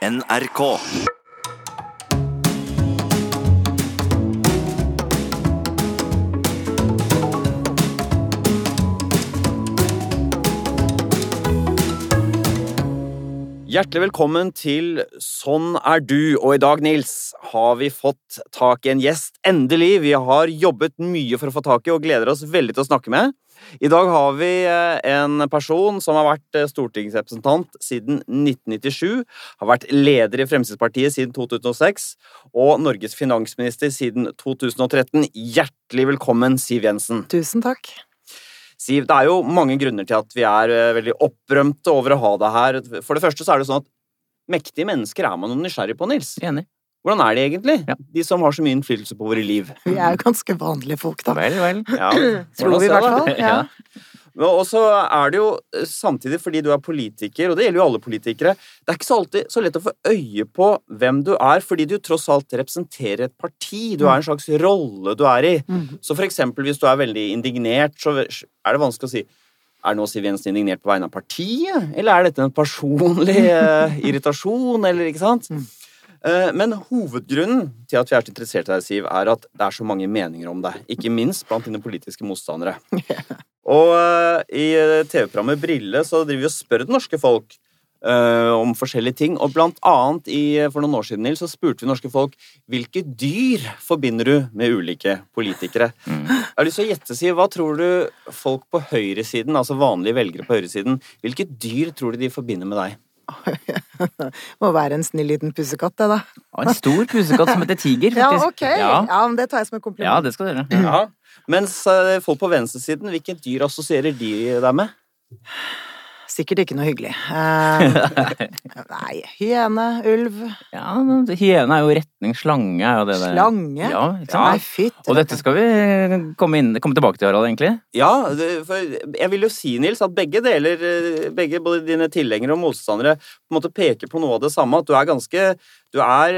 NRK. Hjertelig velkommen til Sånn er du. Og i dag, Nils, har vi fått tak i en gjest. Endelig! Vi har jobbet mye for å få tak i og gleder oss veldig til å snakke med. I dag har vi eh, en person som har vært eh, stortingsrepresentant siden 1997, har vært leder i Fremskrittspartiet siden 2006 og Norges finansminister siden 2013. Hjertelig velkommen, Siv Jensen. Tusen takk. Siv, det er jo mange grunner til at vi er eh, veldig opprømte over å ha deg her. For det første så er det sånn at mektige mennesker er man nysgjerrig på, Nils. Enig. Hvordan er de egentlig? Ja. De som har så mye innflytelse på våre liv. Vi er jo ganske vanlige folk, da. Vel, vel. Ja, Tror vi i hvert fall. Ja. Og så er det jo eh, samtidig, fordi du er politiker, og det gjelder jo alle politikere, det er ikke så alltid så lett å få øye på hvem du er, fordi du tross alt representerer et parti. Du er en slags rolle du er i. Mm. Så for eksempel hvis du er veldig indignert, så er det vanskelig å si er nå Siv Jensen indignert på vegne av partiet, eller er dette en personlig eh, irritasjon, eller ikke sant? Mm. Eh, Men hovedgrunnen til at vi er så interessert i deg, Siv, er at det er så mange meninger om deg. Ikke minst blant dine politiske motstandere. Og uh, i eh, TV-programmet Brille så driver vi og spør det norske folk uh, om forskjellige ting. Og blant annet i, for noen år siden Nils, så spurte vi norske folk hvilke dyr forbinder du med ulike politikere. Jeg har lyst til å gjette, si, hva tror du folk på høyresiden, altså vanlige velgere på høyresiden, hvilke dyr tror du de forbinder med deg? Må være en snill liten pussekatt, det, da. Og en stor pusekatt som heter Tiger, Ja, faktisk. ok. Ja, Ja, men det tar jeg som en kompliment. ja det skal dere. Ja. Mens eh, folk på venstresiden, hvilket dyr assosierer de deg med? Sikkert ikke noe hyggelig. Uh, nei, hyene, ulv, Ja, Hyene er jo retning slange, er jo det der. slange. Ja, ikke sant? Nei, fytti. Og dette skal vi komme, inn, komme tilbake til, Harald, egentlig. Ja, for jeg vil jo si, Nils, at begge deler, eh, begge både dine tilhengere og motstandere, på en måte peker på noe av det samme. At du er ganske Du er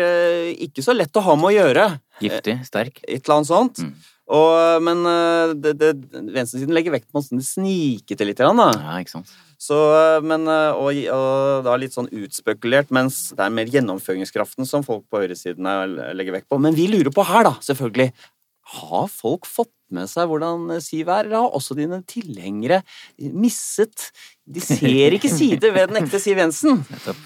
ikke så lett å ha med å gjøre. Giftig, sterk. Et eller annet sånt. Mm. Og, men eh, det, det, venstresiden legger vekt på å snike til litt. Da. Ja, ikke sant. Så, eh, men, eh, og, og da litt sånn utspekulert, mens det er mer gjennomføringskraften som folk på høyresiden er- legger vekt på. Men vi lurer på her, da, selvfølgelig. Har folk fått med seg hvordan Siv er, eller har også dine tilhengere misset De ser ikke sider ved den ekte Siv Jensen. Nettopp.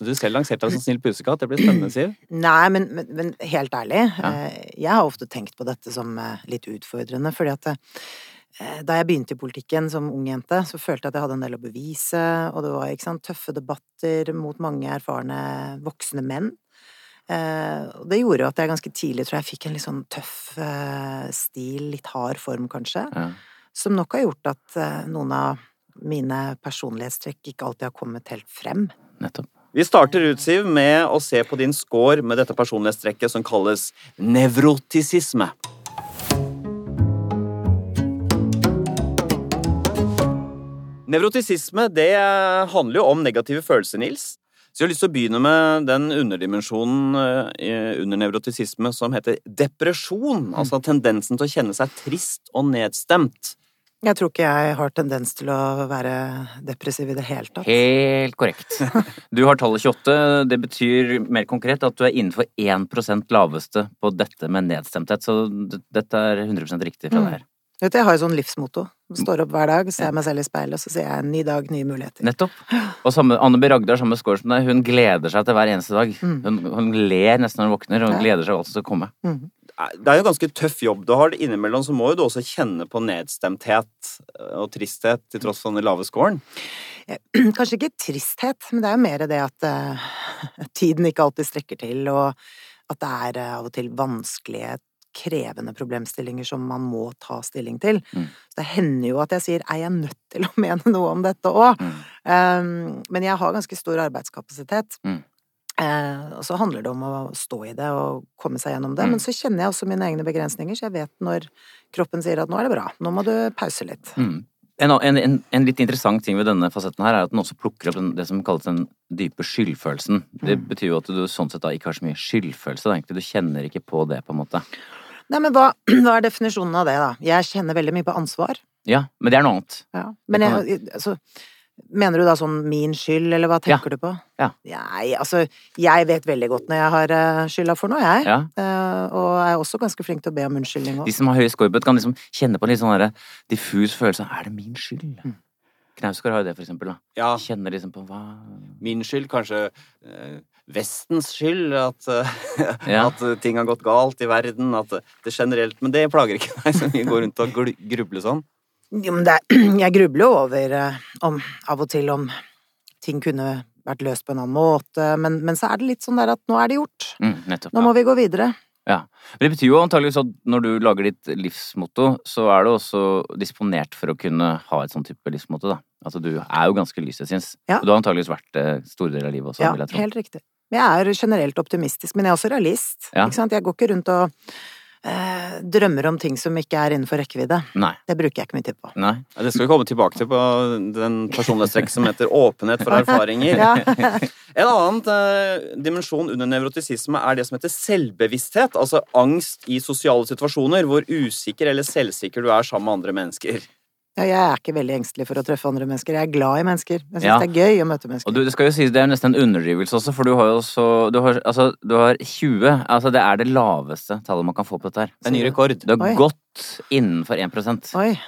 Så du selv lanserte deg som snill pusekatt. Det blir spennende, Siv. Nei, men, men, men helt ærlig, ja. jeg har ofte tenkt på dette som eh, litt utfordrende, fordi at eh, da jeg begynte i politikken som ung jente, så følte jeg at jeg hadde en del å bevise, og det var sant, tøffe debatter mot mange erfarne voksne menn. Eh, og det gjorde jo at jeg ganske tidlig tror jeg fikk en litt sånn tøff eh, stil, litt hard form kanskje, Ja. som nok har gjort at eh, noen av mine personlighetstrekk ikke alltid har kommet helt frem. Nettopp. Vi starter ut, Siv, med å se på din score med dette personlighetstrekket som kalles nevrotisisme. Nevrotisisme det handler jo om negative følelser, Nils. Så jeg har lyst til å begynne med den underdimensjonen eh, under nevrotisisme som heter depresjon. Altså tendensen til å kjenne seg trist og nedstemt. Jeg tror ikke jeg har tendens til å være depressiv i det hele tatt. Helt korrekt. Du har tallet 28. Det betyr mer konkret at du er innenfor 1% laveste på dette med nedstemthet. Så dette er 100 riktig fra Mm. deg her. Vet du, jeg har jo sånn livsmotto. Står opp hver dag, ser meg selv i speilet, og så sier jeg 'ny dag, nye muligheter'. Nettopp. Og samme, Anne B. Ragde har samme score som deg. Hun gleder seg til hver eneste dag. Mm. Hun, hun ler nesten når hun våkner, og hun gleder seg altså til å komme. Mhm. Det er jo en ganske tøff jobb du har. Innimellom så må jo du også kjenne på nedstemthet og tristhet til tross for den lave scoren. Kanskje ikke tristhet, men det er jo mer det at uh, tiden ikke alltid strekker til, og at det er uh, av og til vanskelige, krevende problemstillinger som man må ta stilling til. Mm. Så det hender jo at jeg sier 'er jeg nødt til å mene noe om dette òg'? Mm. men jeg har ganske stor arbeidskapasitet. Mm. Eh, og så handler det om å stå i det og komme seg gjennom det. Mm. Men så kjenner jeg også mine egne begrensninger, så jeg vet når kroppen sier at 'nå er det bra', nå må du pause litt. Mm. En, en, en, litt interessant ting ved denne fasetten her er at den også plukker opp den, det som kalles den dype skyldfølelsen. Det Mm. betyr jo at du sånn sett da ikke har så mye skyldfølelse. Da, egentlig. Du kjenner ikke på det, på en måte. Nei, men hva, hva er definisjonen av det, da? Jeg kjenner veldig mye på ansvar. Ja, men det er noe annet. Ja. Men jeg, altså Mener du da sånn min skyld, eller hva tenker du på? Ja. Nei, altså, jeg vet veldig godt når jeg har eh, skylda for noe, jeg. Ja. Uh, og er også ganske flink til å be om unnskyldning De som har høy scorebud, kan liksom kjenne på en litt sånn diffus følelse av er det min skyld? Mm. Knausgård har jo det, for eksempel. da. Ja, Kjenner liksom på hva min skyld, kanskje eh, Vestens skyld, at, Ja. at ting har gått galt i verden, at det generelt Men det plager ikke meg så mye å gå rundt og grubler gruble sånn. Jo, men det er, jeg grubler jo over eh, om, av og til om ting kunne vært løst på en annen måte, men, men så er det litt sånn der at nå er det gjort. mm, Nettopp. Nå må vi gå videre. Ja. Men det betyr jo antageligvis at når du lager ditt livsmotto, så er du også disponert for å kunne ha et sånn type livsmotto, da. Altså du er jo ganske lys jeg sinns. Ja. Og du har antageligvis vært det store deler av livet også, Ja, vil jeg tro. helt riktig. Jeg er generelt optimistisk, men jeg er også realist. Ja. Ikke sant? Jeg går ikke rundt og eh, drømmer om ting som ikke er innenfor rekkevidde. Nei. Det bruker jeg ikke mye tid på. Nei. Det skal vi komme tilbake til på den personlighetstrekk som heter åpenhet for erfaringer. Ja. En annen eh, dimensjon under nevrotisisme er det som heter selvbevissthet. Altså angst i sosiale situasjoner hvor usikker eller selvsikker du er sammen med andre mennesker. Ja, jeg er ikke veldig engstelig for å treffe andre mennesker. Jeg er glad i mennesker. Jeg syns Ja. det er gøy å møte mennesker. Og du, det skal jo sies, det er nesten en underdrivelse også, for du har jo så Du har, altså, du har 20. Altså, det er det laveste tallet man kan få på dette her. Det er ny rekord. Du har Oi. gått innenfor 1 Oi,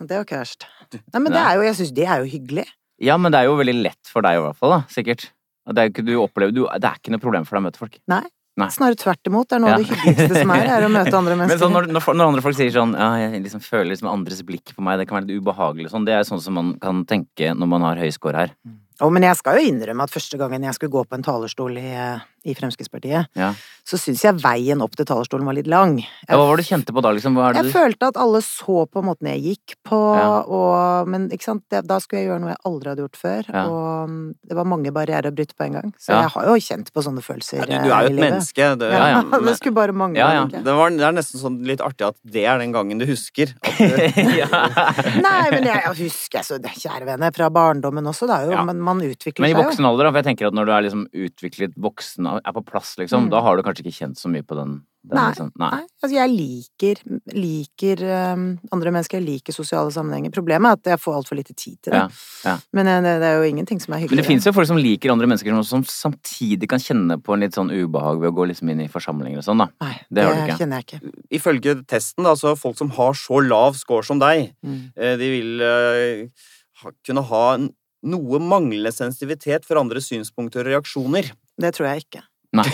det var ikke verst. Nei, men det er jo, jeg syns det er jo hyggelig. Ja, men det er jo veldig lett for deg i hvert fall, da. Sikkert. Det er, ikke, du opplever, du, det er ikke noe problem for deg å møte folk. Nei. Nei. Snarere tvert imot. Det er noe av Ja. det hyggeligste som er, er å møte andre Men mennesker. sånn, når, når, når andre folk sier sånn Ja, jeg liksom føler liksom andres blikk på meg, det kan være litt ubehagelig sånn, det er sånn som man kan tenke når man har høy score her. Å, men jeg skal jo innrømme at første gangen jeg skulle gå på en talerstol i, eh, i Fremskrittspartiet, Ja. så syns jeg veien opp til talerstolen var litt lang. ja hva var det du kjente på da, liksom? Hva er det Jeg du følte at alle så på måten jeg gikk på, Ja. og Men ikke sant, da skulle jeg gjøre noe jeg aldri hadde gjort før, Ja. og mm, det var mange barrierer å bryte på en gang. Så Ja. jeg har jo kjent på sånne følelser Ja, du, eh, du er jo et menneske. Det, Ja, ja, det skulle bare mangle. Ja, ja. det, var, det er nesten sånn litt artig at det er den gangen du husker. At du. Nei, men jeg, jeg husker så det, Kjære vene, fra barndommen også, er jo Ja. Men man utvikler seg jo. Men i voksen alder, da, for jeg tenker at når du er liksom utviklet voksen, er på plass, liksom, Mm. da har du kanskje ikke kjent så mye på den, den Nei, liksom. Nei. Nei, altså jeg liker, liker um, andre mennesker, jeg liker sosiale sammenhenger. Problemet er at jeg får altfor lite tid til det. Ja, ja. Men eh, det, det er jo ingenting som er hyggelig. Men det fins jo folk som liker andre mennesker, som- som samtidig kan kjenne på en litt sånn ubehag ved å gå liksom inn i forsamlinger og sånn, da. Nei, det det, har du ikke. kjenner jeg ikke. ifølge testen, da, så folk som har så lav score som deg, Mm. eh, de vil uh, kunne ha en noe manglende sensitivitet for andres synspunkter og reaksjoner. Det tror jeg ikke. Nei.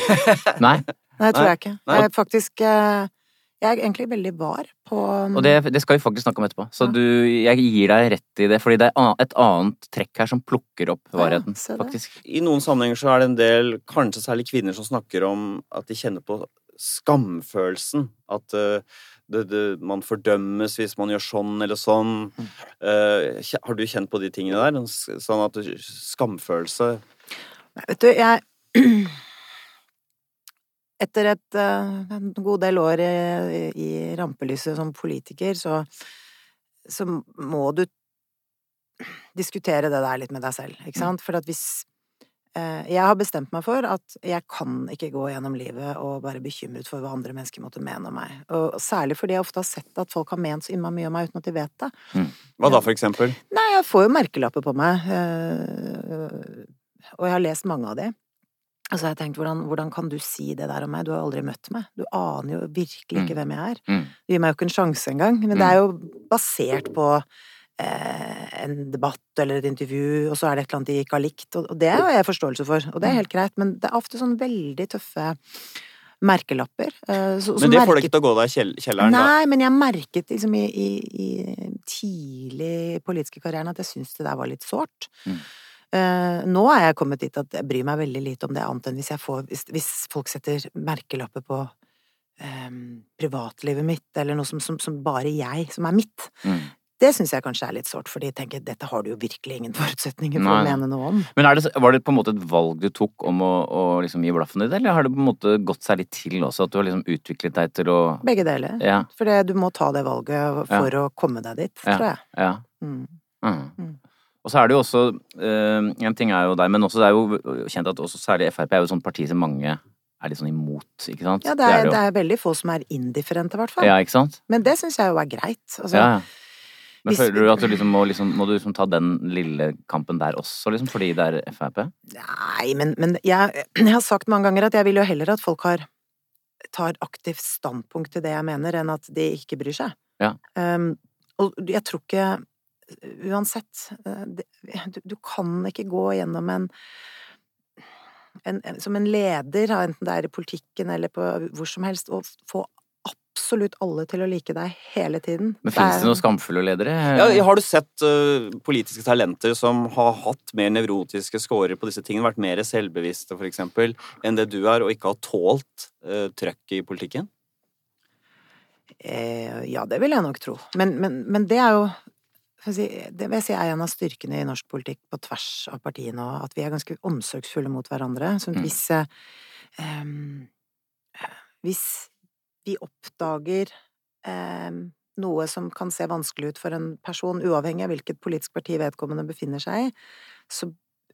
Nei. Nei, det tror Nei. jeg ikke. Jeg er faktisk eh, Jeg er egentlig veldig var på Og det, det skal vi faktisk snakke om etterpå. Så Ja. du, jeg gir deg rett i det, fordi det er et annet trekk her som plukker opp varheten, ja, faktisk. I noen sammenhenger så er det en del, kanskje særlig kvinner, som snakker om at de kjenner på skamfølelsen. At uh, det, det, man fordømmes hvis man gjør sånn eller sånn. Eh, har du kjent på de tingene der? Sånn at du, skamfølelse Nei, Vet du, jeg Etter et, eh, en god del år i, i rampelyset som politiker, så, så må du diskutere det der litt med deg selv, ikke sant? For at hvis eh, Jeg har bestemt meg for at jeg kan ikke gå gjennom livet og være bekymret for hva andre mennesker måtte mene om meg. Og særlig fordi jeg ofte har sett at folk har ment så innmari mye om meg uten at de vet det. Hva da, for eksempel? Nei, jeg får jo merkelapper på meg, eh, og jeg har lest mange av de. Og så har jeg tenkt, hvordan, hvordan kan du si det der om meg? Du har aldri møtt meg. Du aner jo virkelig ikke Mm. hvem jeg er. Mm. Du gir meg jo ikke en sjanse engang. Men det er jo basert på eh, en debatt eller et intervju, og så er det et eller annet de ikke har likt. Og, og det har jeg forståelse for, og det er helt greit. Men det er ofte sånn veldig tøffe merkelapper. eh, så- Men det får deg ikke til å gå deg i kjell kjelleren, da. Nei, men jeg merket liksom i, i, i tidlig politiske karrieren at jeg syntes det der var litt sårt. Mm. Eh, nå er jeg kommet dit at jeg bryr meg veldig lite om det, annet enn hvis, får, hvis, hvis folk setter merkelapper på um, privatlivet mitt, eller noe som, som, som bare jeg, som er mitt. Mm. Det syns jeg kanskje er litt sårt, for de tenker dette har du jo virkelig ingen forutsetninger for Nei. å mene noe om. Men det, var det på en måte et valg du tok om å, å liksom gi blaffen i det, eller har det på en måte gått seg litt til også, at du har liksom utviklet deg til å Begge deler. Ja. For du må ta det valget for å komme deg dit, Ja. tror jeg. ja. Mm. Mm. Og så er det jo også eh, En ting er jo der, men også det er jo kjent at også særlig Frp er jo et sånt parti som mange er litt sånn imot, ikke sant? Ja, det er, jo. det er veldig få som er indifferente, i hvert fall. Ja, ikke sant? Men det syns jeg jo er greit. Altså, Ja, ja. Men Hvis- føler du at du liksom må, liksom, må du liksom ta den lille kampen der også, liksom, fordi det er Frp? Nei, men, men jeg, jeg har sagt mange ganger at jeg vil jo heller at folk har tar aktivt standpunkt til det jeg mener, enn at de ikke bryr seg. Ja. Um, og jeg tror ikke Uansett eh, du, kan ikke gå gjennom en, en, Som en leder, enten det er i politikken eller på hvor som helst, og få absolutt alle til å like deg hele tiden. Men fins er- det noen skamfulle ledere? Ja, har du sett uh, politiske talenter som har hatt mer nevrotiske scorer på disse tingene, vært mer selvbevisste for eksempel, enn det du er, og ikke har tålt uh, trøkket i politikken? Eh, ja, det vil jeg nok tro. Men, men, men det er jo Det vil jeg si er en av styrkene i norsk politikk på tvers av partiene, òg, at vi er ganske omsorgsfulle mot hverandre. Så Mm. hvis em, Hvis vi oppdager em, noe som kan se vanskelig ut for en person, uavhengig av hvilket politisk parti vedkommende befinner seg i, så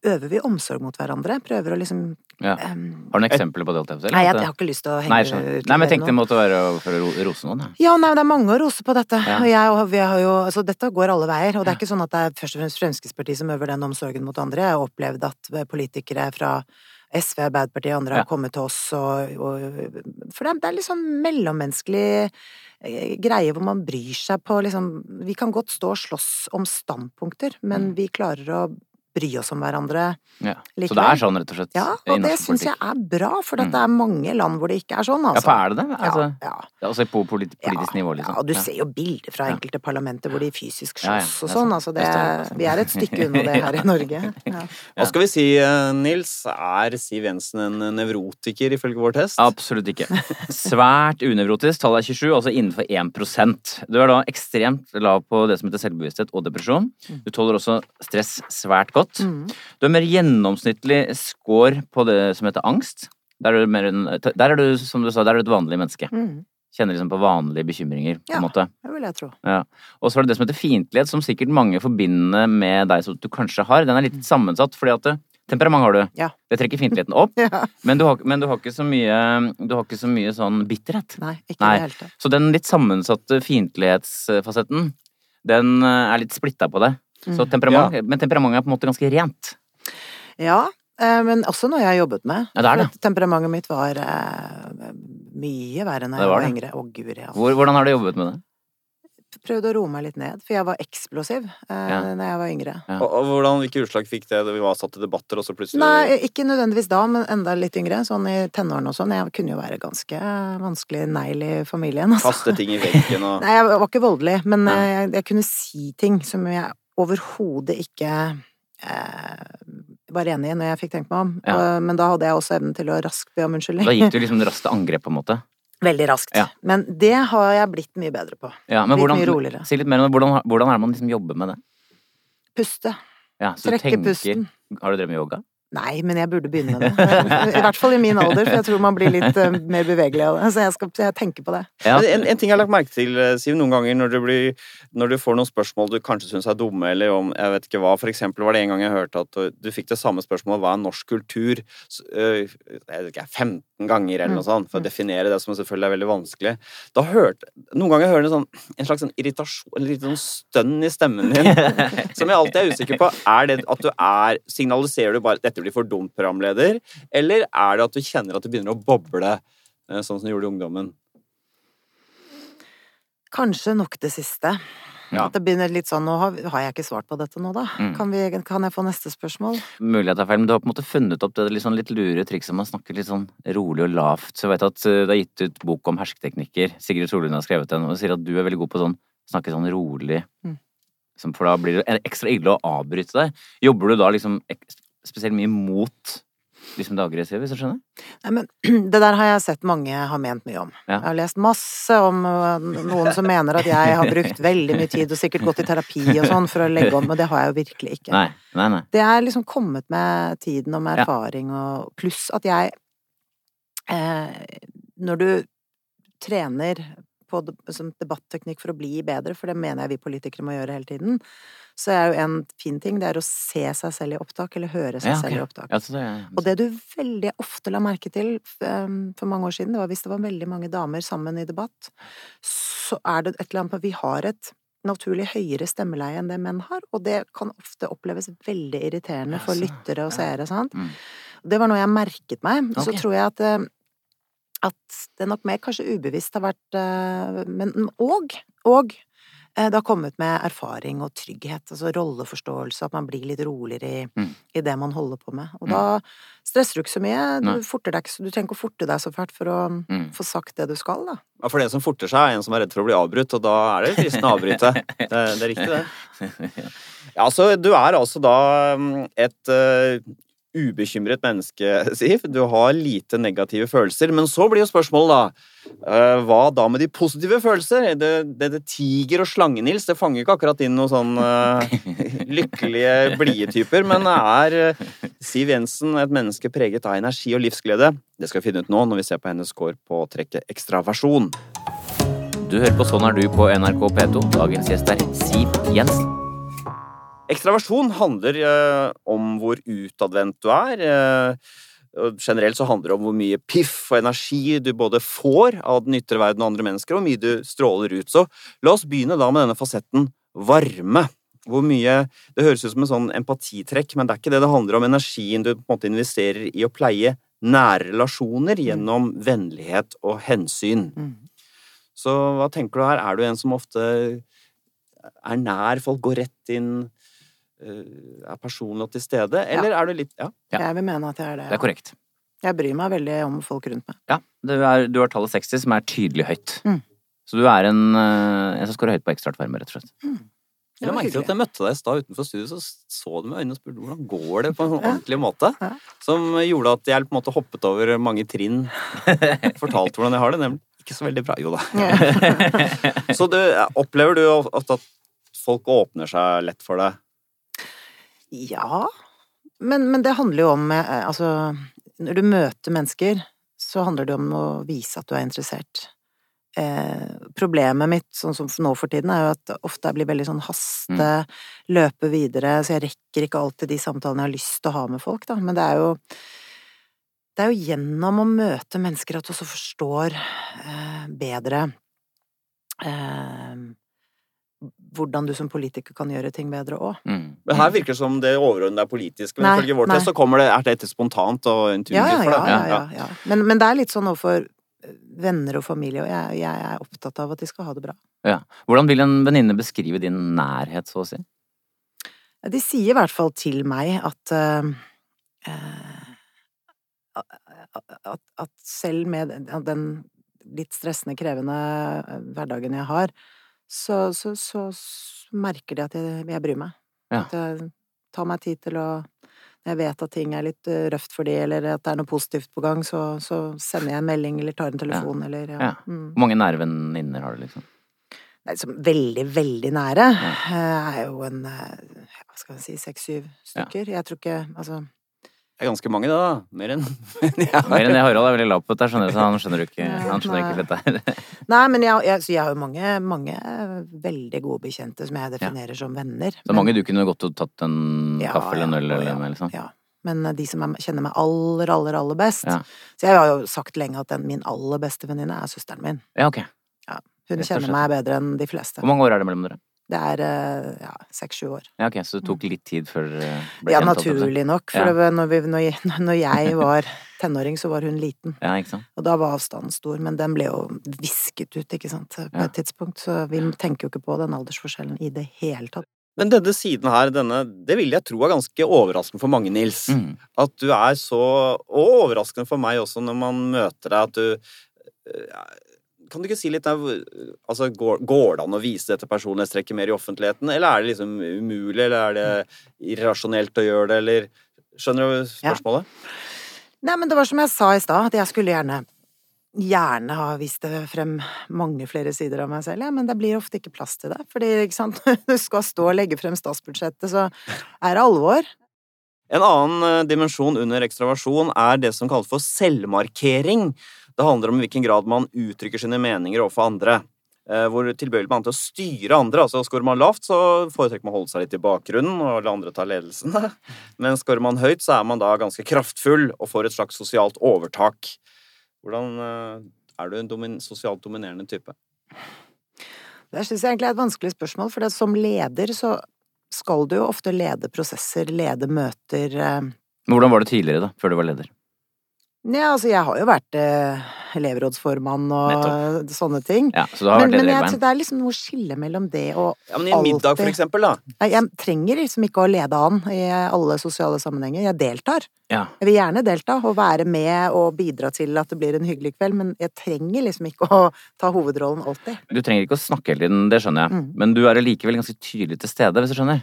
øver vi omsorg mot hverandre. Prøver å liksom Ja. um, Har du noen eksempler på det? si, Nei, jeg, jeg har ikke lyst til å henge Nei, ut Nei, men jeg tenkte det måtte være for å rose noen. Ja. Ja, nei, det er mange å rose på dette. Ja. Og jeg og vi har jo Altså, dette går alle veier. Og det er ikke sånn at det er først og fremst Fremskrittspartiet som øver den omsorgen mot andre. Jeg har opplevd at politikere fra SV, Arbeiderpartiet og andre har kommet til oss og, og For det er, det er litt sånn mellommenneskelig eh, greie hvor man bryr seg på liksom Vi kan godt stå og slåss om standpunkter, men Mm. vi klarer å bry oss om hverandre. Ja. Så det er sånn, rett og slett? Ja, og det syns jeg er bra, for Mm. det er mange land hvor det ikke er sånn, Ja, altså. for er det det? Altså, ja, ja. altså på politi politisk nivå, liksom? Ja, og du Ja. ser jo bilder fra enkelte parlamenter hvor de fysisk Ja, ja, slåss og sånn. Altså Det vi er et stykke unna det her i Norge. Ja. Hva skal vi si, eh, Nils? Er Siv Jensen en nevrotiker ifølge vår test? Absolutt ikke. Svært unevrotisk. Tallet er 27, altså innenfor 1% Du er da ekstremt lav på det som heter selvbevissthet og depresjon. Du tåler også stress svært godt. Mm. Du har mer gjennomsnittlig score på det som heter angst. Der er du, mer der er du som du sa, der er du et vanlig menneske. Mm. Kjenner liksom på vanlige bekymringer, på Ja. en måte. Det vil jeg tro. Ja. Og så er det det som heter fiendtlighet, som sikkert mange forbinder med deg som du kanskje har. Den er litt sammensatt, fordi at eh, temperament har du. Ja. Det trekker fiendtligheten opp. Ja. Men du har, men du har ikke så mye Du har ikke så mye sånn bitterhet. Nei, ikke Nei. det hele tatt. Så den litt sammensatte fiendtlighetsfasetten, den eh, er litt splitta på det. Så Mm. temperament, Men temperamentet er på en måte ganske rent. Ja, eh, men også når jeg har jobbet med. Ja, det er det. For Temperamentet mitt var eh, mye verre enn jeg var var yngre. Å, guri, altså. Hvor, hvordan har du jobbet med det? Prøvde å roe meg litt ned, for jeg var eksplosiv eh, Ja. når jeg var yngre. Ja. Og, og hvordan, Hvilke utslag fikk det da vi var satt i debatter, og så plutselig Nei, ikke nødvendigvis da, men enda litt yngre. Sånn i tenårene og sånn. Jeg kunne jo være ganske vanskelig negl i familien, altså. kaste ting i veggen og Nei, jeg var ikke voldelig, men eh, jeg, jeg kunne si ting som jeg overhodet ikke eh, var enig i når jeg fikk tenkt meg om. Ja. Og, men da hadde jeg også evnen til å raskt be om unnskyldning. Da gikk du liksom raskt til angrep, på en måte. Veldig raskt. Ja. Men det har jeg blitt mye bedre på. Ja, men Litt hvordan, mye roligere. Si litt mer om det. Hvordan, hvordan er det man liksom jobber med det? Puste. Ja, Trekke tenker, pusten. Har du drevet med yoga? Nei, men jeg burde begynne med det. I hvert fall i min alder, for jeg tror man blir litt eh, mer bevegelig av det. Så jeg, skal, jeg tenker på det. Ja. En, en ting jeg har lagt merke til, eh, Siv, noen ganger når du, blir, når du får noen spørsmål du kanskje syns er dumme, eller om jeg vet ikke hva For eksempel var det en gang jeg hørte at du, du fikk det samme spørsmålet hva er norsk kultur? Øh, jeg vet ikke, 15 ganger eller noe sånt, for å definere det som selvfølgelig er veldig vanskelig. Da hørte, Noen ganger hører jeg sånn, en slags sånn irritasjon, en liten sånn stønn i stemmen din, som jeg alltid er usikker på. Er det at du er Signaliserer du bare dette blir for dumt, programleder, eller er det at du kjenner at du begynner å boble, eh, sånn som du gjorde i ungdommen? Kanskje nok det siste. Ja. At det begynner litt sånn Nå har, har jeg ikke svart på dette nå, da. Mm. Kan, vi, kan jeg få neste spørsmål? Mulig jeg tar er feil, men du har på en måte funnet opp det litt, sånn litt lure trikset om å snakke litt sånn rolig og lavt. Så jeg vet at eh, det er gitt ut bok om hersketeknikker. Sigrid Solund har skrevet den, og sier at du er veldig god på sånn snakke sånn rolig. Mm. For da blir det ekstra ille å avbryte deg. Jobber du da liksom spesielt mye mot liksom det aggressive, hvis du skjønner? Nei, men det der har jeg sett mange har ment mye om. Ja. Jeg har lest masse om øh, noen som mener at jeg har brukt veldig mye tid og sikkert gått i terapi og sånn for å legge om, men det har jeg jo virkelig ikke. Nei, nei, nei. Det er liksom kommet med tiden og med erfaring og Pluss at jeg eh, Når du trener på som debatteknikk for å bli bedre, for det mener jeg vi politikere må gjøre hele tiden, så er jo en fin ting, det er å se seg selv i opptak, eller høre seg Ja, okay. selv i opptak. Ja, det er, Og det du veldig ofte la merke til um, for mange år siden, det var hvis det var veldig mange damer sammen i debatt, så er det et eller annet med Vi har et naturlig høyere stemmeleie enn det menn har, og det kan ofte oppleves veldig irriterende for lyttere og seere, sant. Mm. Det var noe jeg merket meg. Så tror jeg at eh, at det nok mer kanskje ubevisst har vært eh, Men og, og eh, det har kommet med erfaring og trygghet, altså rolleforståelse, at man blir litt roligere i, Mm. i det man holder på med. Og Mm. da stresser du ikke så mye, du, forter deg så- du trenger ikke å forte deg så fælt for å Mm. få sagt det du skal, da. Ja, For den som forter seg, er en som er redd for å bli avbrutt, og da er det fristende å avbryte. Det, det er riktig, det. Ja, så du er altså da mm, et eh, ubekymret menneske, Siv. Du har lite negative følelser. Men så blir jo spørsmålet, da eh, Hva da med de positive følelser? Det, det, det Tiger og slange-Nils, det fanger ikke akkurat inn noen sånn uh, lykkelige, blide typer. Men er eh, Siv Jensen et menneske preget av energi og livsglede? Det skal vi finne ut nå når vi ser på hennes score på trekket ekstraversjon. Du hører på Sånn er du på NRK P2. Dagens gjest er Siv Jensen. Ekstraversjon handler eh, om hvor utadvendt du er. eh, generelt så handler det om hvor mye piff og energi du både får av den ytre verden og andre mennesker, og hvor mye du stråler ut. Så la oss begynne da med denne fasetten varme. Hvor mye Det høres ut som en sånn empatitrekk, men det er ikke det. Det handler om energien du på en måte investerer i å pleie nære relasjoner gjennom vennlighet og hensyn. Mm. Så hva tenker du her? Er du en som ofte er nær folk, går rett inn, er personlig og til stede? Eller er du litt Ja. Ja. Jeg vil mene at jeg er det. Det er korrekt. Jeg bryr meg veldig om folk rundt meg. Ja, du, er, du har tallet 60, som er tydelig høyt. Mm. Så du er en, eh, en som scorer høyt på ekstraartvarme, rett og slett. Det Jeg merket at jeg møtte deg i stad utenfor studio, så så du med øynene og spurte hvordan går det på en sånn ordentlig måte. Ja. Som gjorde at jeg på en måte hoppet over mange trinn. Fortalte hvordan jeg har det, nemlig. Ikke så veldig bra. Jo da. Så du, opplever du ofte at folk åpner seg lett for deg? Ja, men, men det handler jo om eh, Altså, når du møter mennesker, så handler det om å vise at du er interessert. Eh, problemet mitt, sånn som nå for tiden, er jo at ofte jeg blir veldig sånn haste, løpe videre, så jeg rekker ikke alltid de samtalene jeg har lyst til å ha med folk, da. Men det er jo det er jo gjennom å møte mennesker at du også forstår eh, bedre eh, hvordan du som politiker kan gjøre ting bedre òg. Mm. Men her virker det som det overordnede er politisk. Men Nei, ifølge vår test så kommer det, er dette spontant og intuitivt Ja, ja, for deg. ja, ja, ja. Men, men det er litt sånn overfor venner og familie, og jeg, jeg er opptatt av at de skal ha det bra. Ja. Hvordan vil en venninne beskrive din nærhet, så å si? De sier i hvert fall til meg at eh, eh, at, at selv med den, litt stressende, krevende eh, hverdagen jeg har, så, så, så, merker de at jeg, jeg bryr meg. Ja. At jeg tar meg tid til å Når jeg vet at ting er litt eh, røft for de, eller at det er noe positivt på gang, så, så sender jeg en melding eller tar en telefon, eller ja. Ja. Mm. Hvor mange nære venninner har du, liksom? Nei, liksom veldig, veldig nære Ja. eh, er jo en eh, Hva skal jeg si, seks-syv stykker. Jeg tror ikke Altså Det er ganske mange, det, da. Mer enn ja. Mer enn det Harald er veldig lav på dette, skjønner du, så han skjønner ikke, han skjønner ikke dette her. Nei, men jeg, jeg, så jeg har jo mange, mange veldig gode bekjente som jeg definerer som venner. Så mange du kunne gått og tatt en Ja, kaffe eller en øl eller noe med, liksom? Ja. Men de som er, kjenner meg aller, aller, aller best Ja. Så jeg har jo sagt lenge at den, min aller beste venninne er søsteren min. Ja, ok. Hun kjenner meg bedre enn de fleste. Hvor mange år er det mellom dere? Det er eh, ja, seks-sju år. Ja, ok, så det tok litt tid før det ble Ja, kjent? si. naturlig nok. For Ja. når, vi, når, jeg, når jeg var tenåring, så var hun liten. Ja, ikke sant? Og da var avstanden stor, men den ble jo visket ut, ikke sant, på Ja. et tidspunkt. Så vi tenker jo ikke på den aldersforskjellen i det hele tatt. Men denne siden her, denne, det vil jeg tro er ganske overraskende for mange, Nils. Mm. At du er så Og overraskende for meg også når man møter deg, at du eh, Kan du ikke si litt der, altså, går, går det an å vise dette personlighetstrekket mer i offentligheten, eller er det liksom umulig, eller er det irrasjonelt å gjøre det, eller Skjønner du Ja. spørsmålet? Nei, men det var som jeg sa i stad, at jeg skulle gjerne Gjerne ha vist det frem mange flere sider av meg selv, ja, men det blir ofte ikke plass til det. Fordi, ikke sant, du skal stå og legge frem statsbudsjettet, så er det alvor. En annen eh, dimensjon under ekstraversjon er det som kalles for selvmarkering. Det handler om i hvilken grad man uttrykker sine meninger overfor andre. Eh, Hvor tilbøyelig man er til å styre andre. Altså Skårer man lavt, så foretrekker man å holde seg litt i bakgrunnen og la andre ta ledelsen. Men skårer man høyt, så er man da ganske kraftfull og får et slags sosialt overtak. Hvordan eh, Er du en domin sosialt dominerende type? Det syns jeg egentlig er et vanskelig spørsmål, for det, som leder så skal du jo ofte lede prosesser, lede møter. eh. Men hvordan var det tidligere, da? Før du var leder? Ja, altså jeg har jo vært eh, elevrådsformann og sånne ting. Ja, Så du har Men, vært men jeg tror det er liksom noe skille mellom det og Ja, men I en middag, for eksempel, da. Jeg, Jeg trenger liksom ikke å lede an i alle sosiale sammenhenger. Jeg deltar. Ja. Jeg vil gjerne delta og være med og bidra til at det blir en hyggelig kveld, men jeg trenger liksom ikke å ta hovedrollen alltid. Du trenger ikke å snakke hele tiden, det skjønner jeg. Mm. Men du er allikevel ganske tydelig til stede, hvis du skjønner?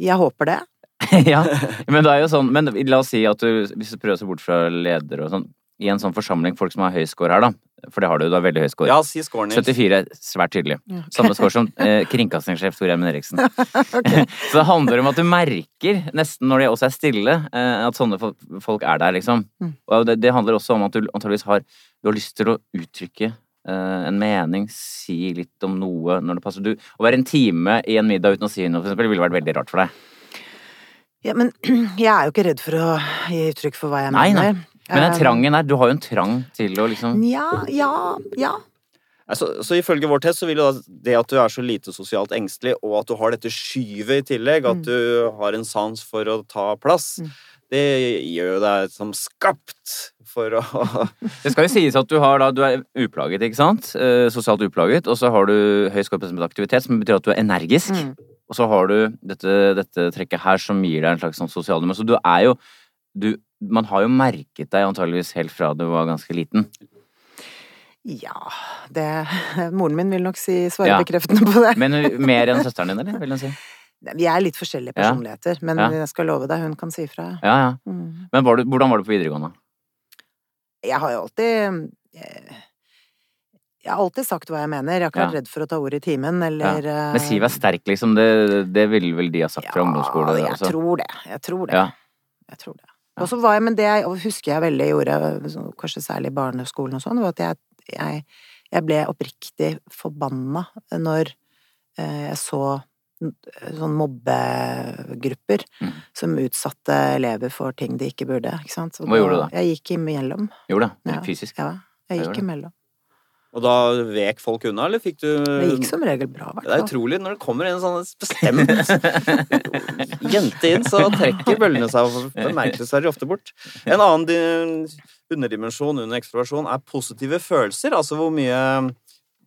Jeg håper det. ja, men det er jo sånn Men la oss si at du, hvis du prøver å se bort fra ledere og sånn, i en sånn forsamling, folk som har høy score her, da, for det har du, du har veldig høy score. Ja, si scoren din. 74 er svært tydelig. Okay. Samme score som eh, kringkastingssjef Tor Gjermund Eriksen. Så det handler om at du merker, nesten når de også er stille, eh, at sånne folk er der, liksom. Mm. Og det, det handler også om at du antageligvis har, du har lyst til å uttrykke eh, en mening, si litt om noe når det passer. Du, å være en time i en middag uten å si noe, for eksempel, ville vært veldig rart for deg. Ja, men jeg er jo ikke redd for å gi uttrykk for hva jeg Nei, nei. Men den Um, trangen der, du har jo en trang til å liksom Ja, ja, ja. Altså, så ifølge vår test så vil jo da det at du er så lite sosialt engstelig, og at du har dette skyvet i tillegg, at Mm. du har en sans for å ta plass, Mm. det gjør jo deg som skapt for å Det skal jo sies at du har da, du er uplaget, ikke sant? Eh, sosialt uplaget, og så har du høy aktivitet, som betyr at du er energisk. Mm. Og så har du dette, dette trekket her som gir deg en slags sånn sosial nummer. Så du er jo du, Man har jo merket deg antageligvis helt fra du var ganske liten. Ja, det Moren min vil nok si svare Ja. bekreftende på det. Men mer enn søsteren din, eller? Vil hun si? Vi er litt forskjellige Ja. personligheter, men Ja. jeg skal love deg, hun kan si ifra. Ja, ja. Mm. Men var du, hvordan var det på videregående? Jeg har jo alltid eh, Jeg har alltid sagt hva jeg mener. Jeg har ikke vært redd for å ta ordet i timen, eller ja. Men Siv er sterk, liksom. Det, det ville vel de ha sagt fra ungdomsskole? Ja, jeg også. tror det. Jeg tror det. Ja. Jeg tror det. Og så var jeg, men det jeg husker jeg veldig gjorde, kanskje særlig i barneskolen og sånn, var at jeg, jeg, jeg ble oppriktig forbanna når eh, jeg så sånn mobbegrupper Mm. som utsatte elever for ting de ikke burde, ikke sant. Så Hva gjorde du da? Jeg gikk imellom. Gjorde det? Fysisk? Ja, jeg gikk imellom. Og da vek folk unna, eller fikk du Det gikk som regel bra, hvert Det er utrolig. Når det kommer en sånn bestemt jente inn, så trekker bøllene seg bemerkelsesverdig ofte bort. En annen underdimensjon under eksplorasjon er positive følelser. Altså hvor mye,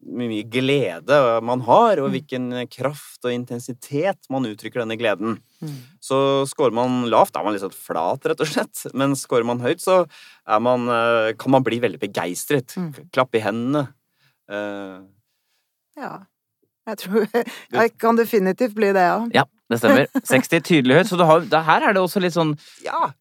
mye glede man har, og hvilken kraft og intensitet man uttrykker denne gleden. Mm. Så scorer man lavt, er man litt sånn flat, rett og slett. Men scorer man høyt, så er man, eh, kan man bli veldig begeistret. Mm. Klappe i hendene. Uh... Ja. Jeg tror Jeg kan definitivt bli det, ja. Ja, det stemmer. 60 tydelighet. Så du har, det, her er det også litt sånn ja.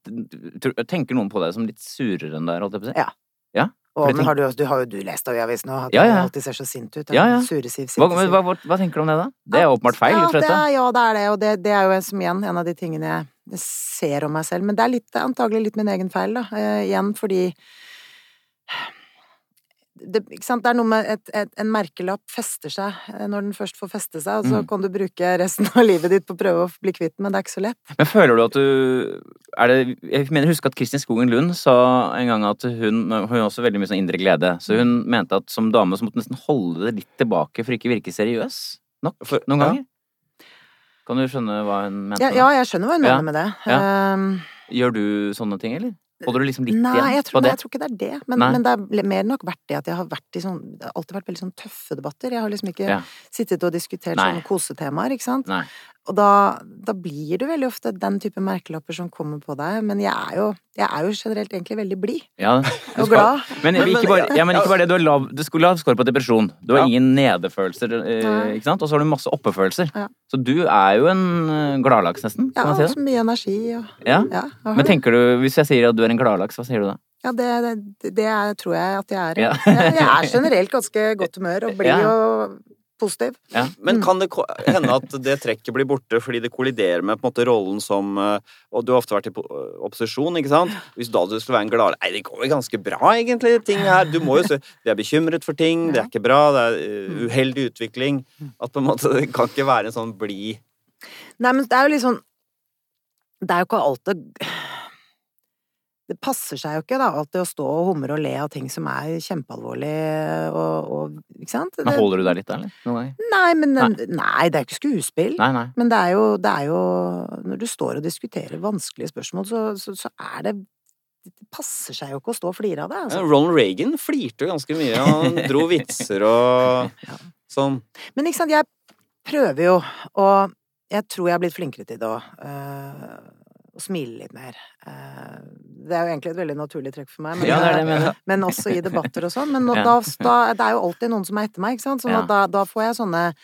Tenker noen på deg som litt surere enn deg, holdt jeg på å si? Ja. Ja? Men har du, du har jo du lest av i avisen nå, at Ja, ja. alltid ser så sint ut. Ja, ja. Hva, sinte Siv. hva, hva, hva tenker du om det, da? Det er åpenbart feil. Ja, det er, ja, det er det, og det, det er jo som igjen en av de tingene jeg ser om meg selv. Men det er litt, antagelig litt min egen feil, da. Eh, igjen fordi det, det er noe med et, et, En merkelapp fester seg eh, når den først får feste seg, og så Mm. kan du bruke resten av livet ditt på å prøve å bli kvitt den, men det er ikke så lett. Men føler du at du er det, Jeg mener husk at Kristin Skogen Lund sa en gang at hun Hun har også veldig mye sånn indre glede. Så hun mente at som dame så måtte hun nesten holde det litt tilbake for ikke å virke seriøs nok For- noen ja. ganger. Kan du skjønne hva hun mente? Ja, ja jeg skjønner hva hun Ja. mener med det. Ja. Um, Gjør du sånne ting, eller? Holder du liksom litt Nei, igjen jeg på det? Nei, jeg tror ikke det er det. Men, men det er mer nok vært det at jeg har vært i sånn alltid vært veldig sånn tøffe debatter. Jeg har liksom ikke Ja. sittet og diskutert Nei. sånne kosetemaer, ikke sant. Nei. Og da, da blir du veldig ofte den type merkelapper som kommer på deg. Men jeg er jo, jeg er jo generelt egentlig veldig blid Ja, og glad. Men, Men- ikke bare, ja, men ikke bare det, du har lav, du skulle ha score på depresjon. Du har Ja. ingen nedefølelser, eh, ikke sant? Og så har du masse oppefølelser. Ja. Så du er jo en eh, gladlaks, nesten. Ja, og så mye energi og? Ja. Ja. Men tenker du, hvis jeg sier at du er en gladlaks, hva sier du da? ja det, det, det er, tror jeg at jeg er. Ja. jeg, jeg er generelt ganske godt humør og blid Ja. og positiv. Men Mm. kan det hende at det trekket blir borte fordi det kolliderer med på en måte rollen som eh, Og du har ofte vært i opposisjon, ikke sant? Hvis da du skulle være en glad Nei, det går jo ganske bra, egentlig, ting her. Du må jo se De er bekymret for ting, det er ikke bra, det er eh, uheldig utvikling. At på en måte det kan ikke være en sånn blid Nei, men det er jo litt sånn Det er jo ikke alltid det passer seg jo ikke da alltid å stå og humre og le av ting som er kjempealvorlig og, og Ikke sant? Men holder du deg litt der, eller? Noen ganger? Nei, men nei. det er ikke skuespill. Nei, nei. Men det er, jo, det er jo Når du står og diskuterer vanskelige spørsmål, så, så, så er det Det passer seg jo ikke å stå og flire av det. Altså. Ronald Reagan flirte jo ganske mye. Han dro vitser og sånn. Men ikke sant, jeg prøver jo, og jeg tror jeg har blitt flinkere til det òg å smile litt mer. Eh, det er jo egentlig et veldig naturlig trekk for meg, men, Ja, det det men, mener. men også i debatter og sånn. Men nå, da, da, det er jo alltid noen som er etter meg, ikke sant. Sånn Ja. da, da får jeg sånne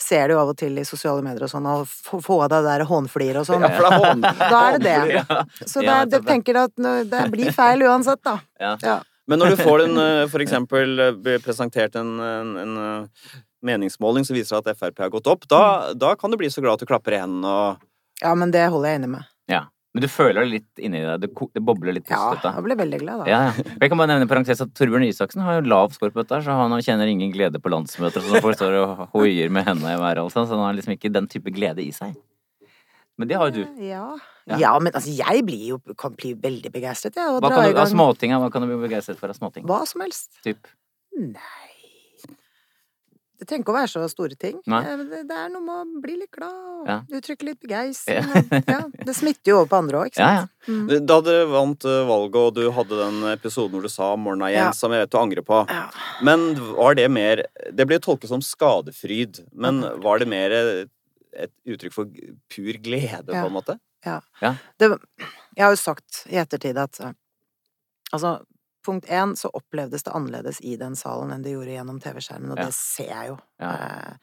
Ser du jo av og til i sosiale medier og sånn, og få av deg det der hånfliret og sånn. Ja, hånd- Da er det det. Så det, det tenker jeg at det blir feil uansett, da. Ja. Ja. Men når du får den, eh, for eksempel eh, blir presentert en, en, en eh, meningsmåling som viser at Frp har gått opp, da, da kan du bli så glad at du klapper i hendene og ja, men det holder jeg inne med. ja. Men du føler det litt inni deg? Det, det bobler litt Ja, dette? da? jeg ble veldig glad, da. Ja, ja. Jeg kan bare nevne parentes at Torbjørn Isaksen har jo lav score på dette, så han kjenner ingen glede på landsmøter. Så folk står og hoier med hendene i været, altså. så han har liksom ikke den type glede i seg. Men det har jo du. Ja. Ja. ja, men altså, jeg blir jo kan bli veldig begeistret, jeg. Hva kan du, av småting, hva kan du bli begeistret for av småting? hva som helst. Typ. Nei Det trenger ikke å være så store ting. Nei. Eh, Det, det er noe med å bli litt glad og Ja. uttrykke litt begeistring. Ja. Ja. Det smitter jo over på andre òg, ikke Ja, sant. Mm. Da dere vant eh, valget, og du hadde den episoden hvor du sa 'morna igjen', Ja. som jeg vet du angrer på. Ja. Men var det mer Det ble tolket som skadefryd, men var det mer et uttrykk for pur glede, Ja. på en måte? Det, jeg har jo sagt i ettertid at eh, altså Punkt én så opplevdes det annerledes i den salen enn det gjorde gjennom TV-skjermen, og Ja. det ser jeg jo. Ja. Eh,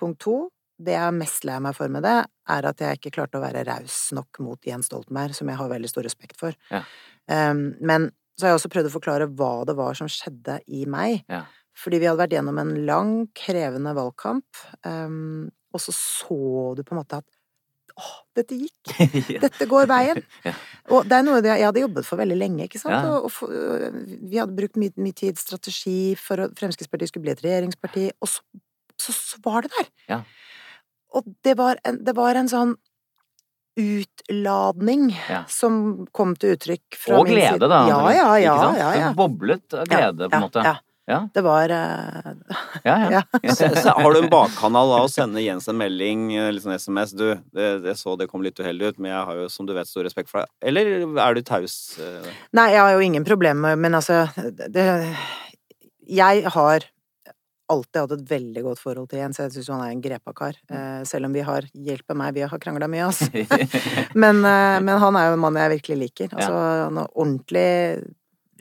punkt to det jeg er mest lei meg for med det, er at jeg ikke klarte å være raus nok mot Jens Stoltenberg, som jeg har veldig stor respekt for. Ja. Um, men så har jeg også prøvd å forklare hva det var som skjedde i meg. Ja. Fordi vi hadde vært gjennom en lang, krevende valgkamp, um, og så så du på en måte at åh, dette gikk. Dette går veien. Ja. Og det er noe jeg hadde jobbet for veldig lenge, ikke sant. Ja. Og, og øh, vi hadde brukt mye, mye tid, strategi, for at Fremskrittspartiet skulle bli et regjeringsparti, og så, så, så var det der. Ja. Og det var en, det var en sånn utladning Ja. som kom til uttrykk fra Og min glede, side. da. Ja, ja, ja. Ikke sant? ja, ja. Det boblet av glede, på en måte. Ja, Ja. Det var uh... Ja, ja. Ja. Så, så har du en bakkanal da, å sende Jens en melding, liksom sånn SMS. Du, det, jeg så det kom litt uheldig ut, men jeg har jo, som du vet, stor respekt for deg. Eller er du taus? eh? Nei, jeg har jo ingen problemer, men altså det, Jeg har alltid hatt et veldig godt forhold til Jens. Jeg syns han er en grepa kar. Eh, selv om vi har Hjelpe meg, vi har krangla mye, altså. Men, eh, men han er jo en mann jeg virkelig liker. Altså, han er ordentlig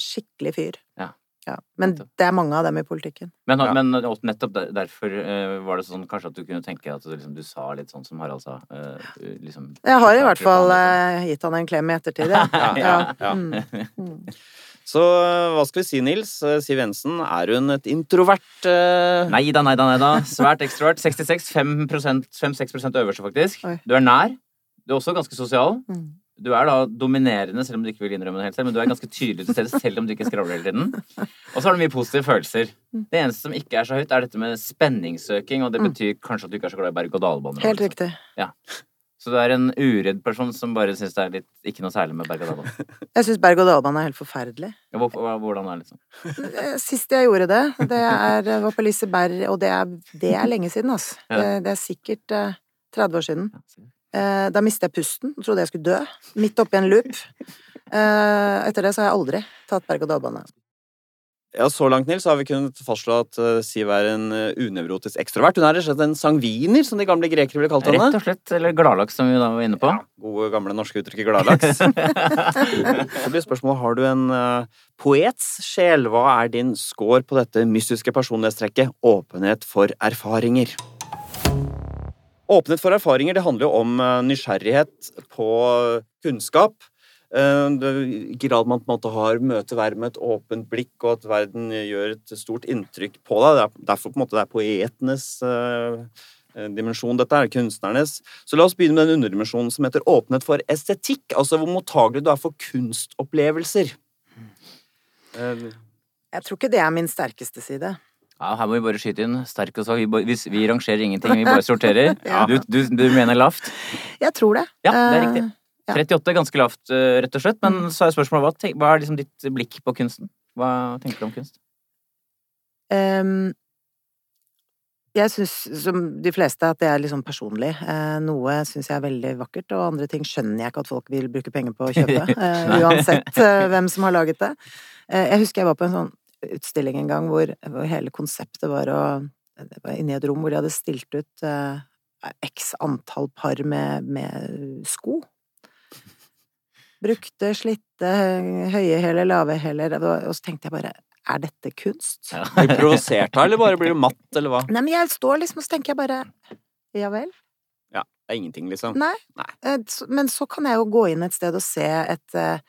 skikkelig fyr. Ja. Men det er mange av dem i politikken. Men, Ja. men nettopp derfor eh, var det sånn kanskje at du kunne tenke at du, liksom, du sa litt sånn som Harald sa. eh, liksom, Jeg har i hvert fall eh, gitt han en klem i ettertid, ja. Ja, ja, ja. Mm. Mm. Så hva skal vi si, Nils? Siv Jensen, er hun et introvert uh... Nei da, nei da, nei da. Svært ekstrovert. 66. 5-6% øverste, faktisk. Oi. Du er nær. Du er også ganske sosial. Mm. Du er da dominerende, selv om du ikke vil innrømme det helt selv, men du er ganske tydelig til stede, selv om du ikke skravler hele tiden. Og så har du mye positive følelser. Det eneste som ikke er så høyt, er dette med spenningssøking, og det Mm. betyr kanskje at du ikke er så glad i berg-og-dal-baner. Helt riktig. Så du er en uredd person som bare syns det er litt ikke noe særlig med berg-og-dal-bane. Jeg syns berg-og-dal-bane er helt forferdelig. Ja, Hvordan er det liksom? Eh, Sist jeg gjorde det, det er, var på Liseberg, og det er, det er lenge siden, altså. Ja. Det, det er sikkert eh, 30 år siden. Ja. Eh, Da mistet jeg pusten og trodde jeg skulle dø. Midt oppi en loop. Eh, Etter det så har jeg aldri tatt berg-og-dal-bane. Ja, Så langt, Nils, har vi kunnet fastslå at eh, Siv er en unevrotisk ekstrovert. Hun er rett og slett en sangviner, som de gamle grekere ville kalt Rett henne. og slett. Eller gladlaks, som vi da var inne på. Gode, gamle norske uttrykket gladlaks. Så blir spørsmålet har du en poets sjel. Hva er din score på dette mystiske personlighetstrekket åpenhet for erfaringer? Åpenhet for erfaringer det handler jo om eh, nysgjerrighet på kunnskap. Eh, grad man på en måte har møter verden med et åpent blikk, og at verden gjør et stort inntrykk på deg. Er derfor på en måte det er poetenes eh, dimensjon dette er, kunstnernes. Så la oss begynne med den underdimensjonen som heter åpenhet for estetikk. Altså hvor mottagelig du er for kunstopplevelser. Jeg tror ikke det er min sterkeste side. Ja, her må vi bare skyte inn. Sterk og svak. Vi, vi, vi rangerer ingenting, vi bare sorterer. Ja. du, du, du mener lavt? Jeg tror det. Ja, det er Eh, riktig. 38 er ganske lavt, eh, rett og slett. Men så er spørsmålet hva, tenk- hva er liksom ditt blikk på kunsten? Hva tenker du om kunst? Um, jeg syns, som de fleste, at det er liksom personlig. Eh, noe syns jeg er veldig vakkert, og andre ting skjønner jeg ikke at folk vil bruke penger på å kjøpe. eh, uansett eh, hvem som har laget det. Eh, jeg husker jeg var på en sånn utstilling en gang hvor, hvor hele konseptet var å Det var inne i et rom hvor de hadde stilt ut eh, x antall par med, med sko. Brukte, slitte, høye hæler, lave hæler, og så tenkte jeg bare er dette kunst? Ja. Blir du provosert da, eller bare blir du matt, eller hva? Nei, men jeg står liksom og så tenker jeg bare Ja vel? Ja, det er ingenting, liksom. Nei. Nei. Eh, Men så kan jeg jo gå inn et sted og se et, eh,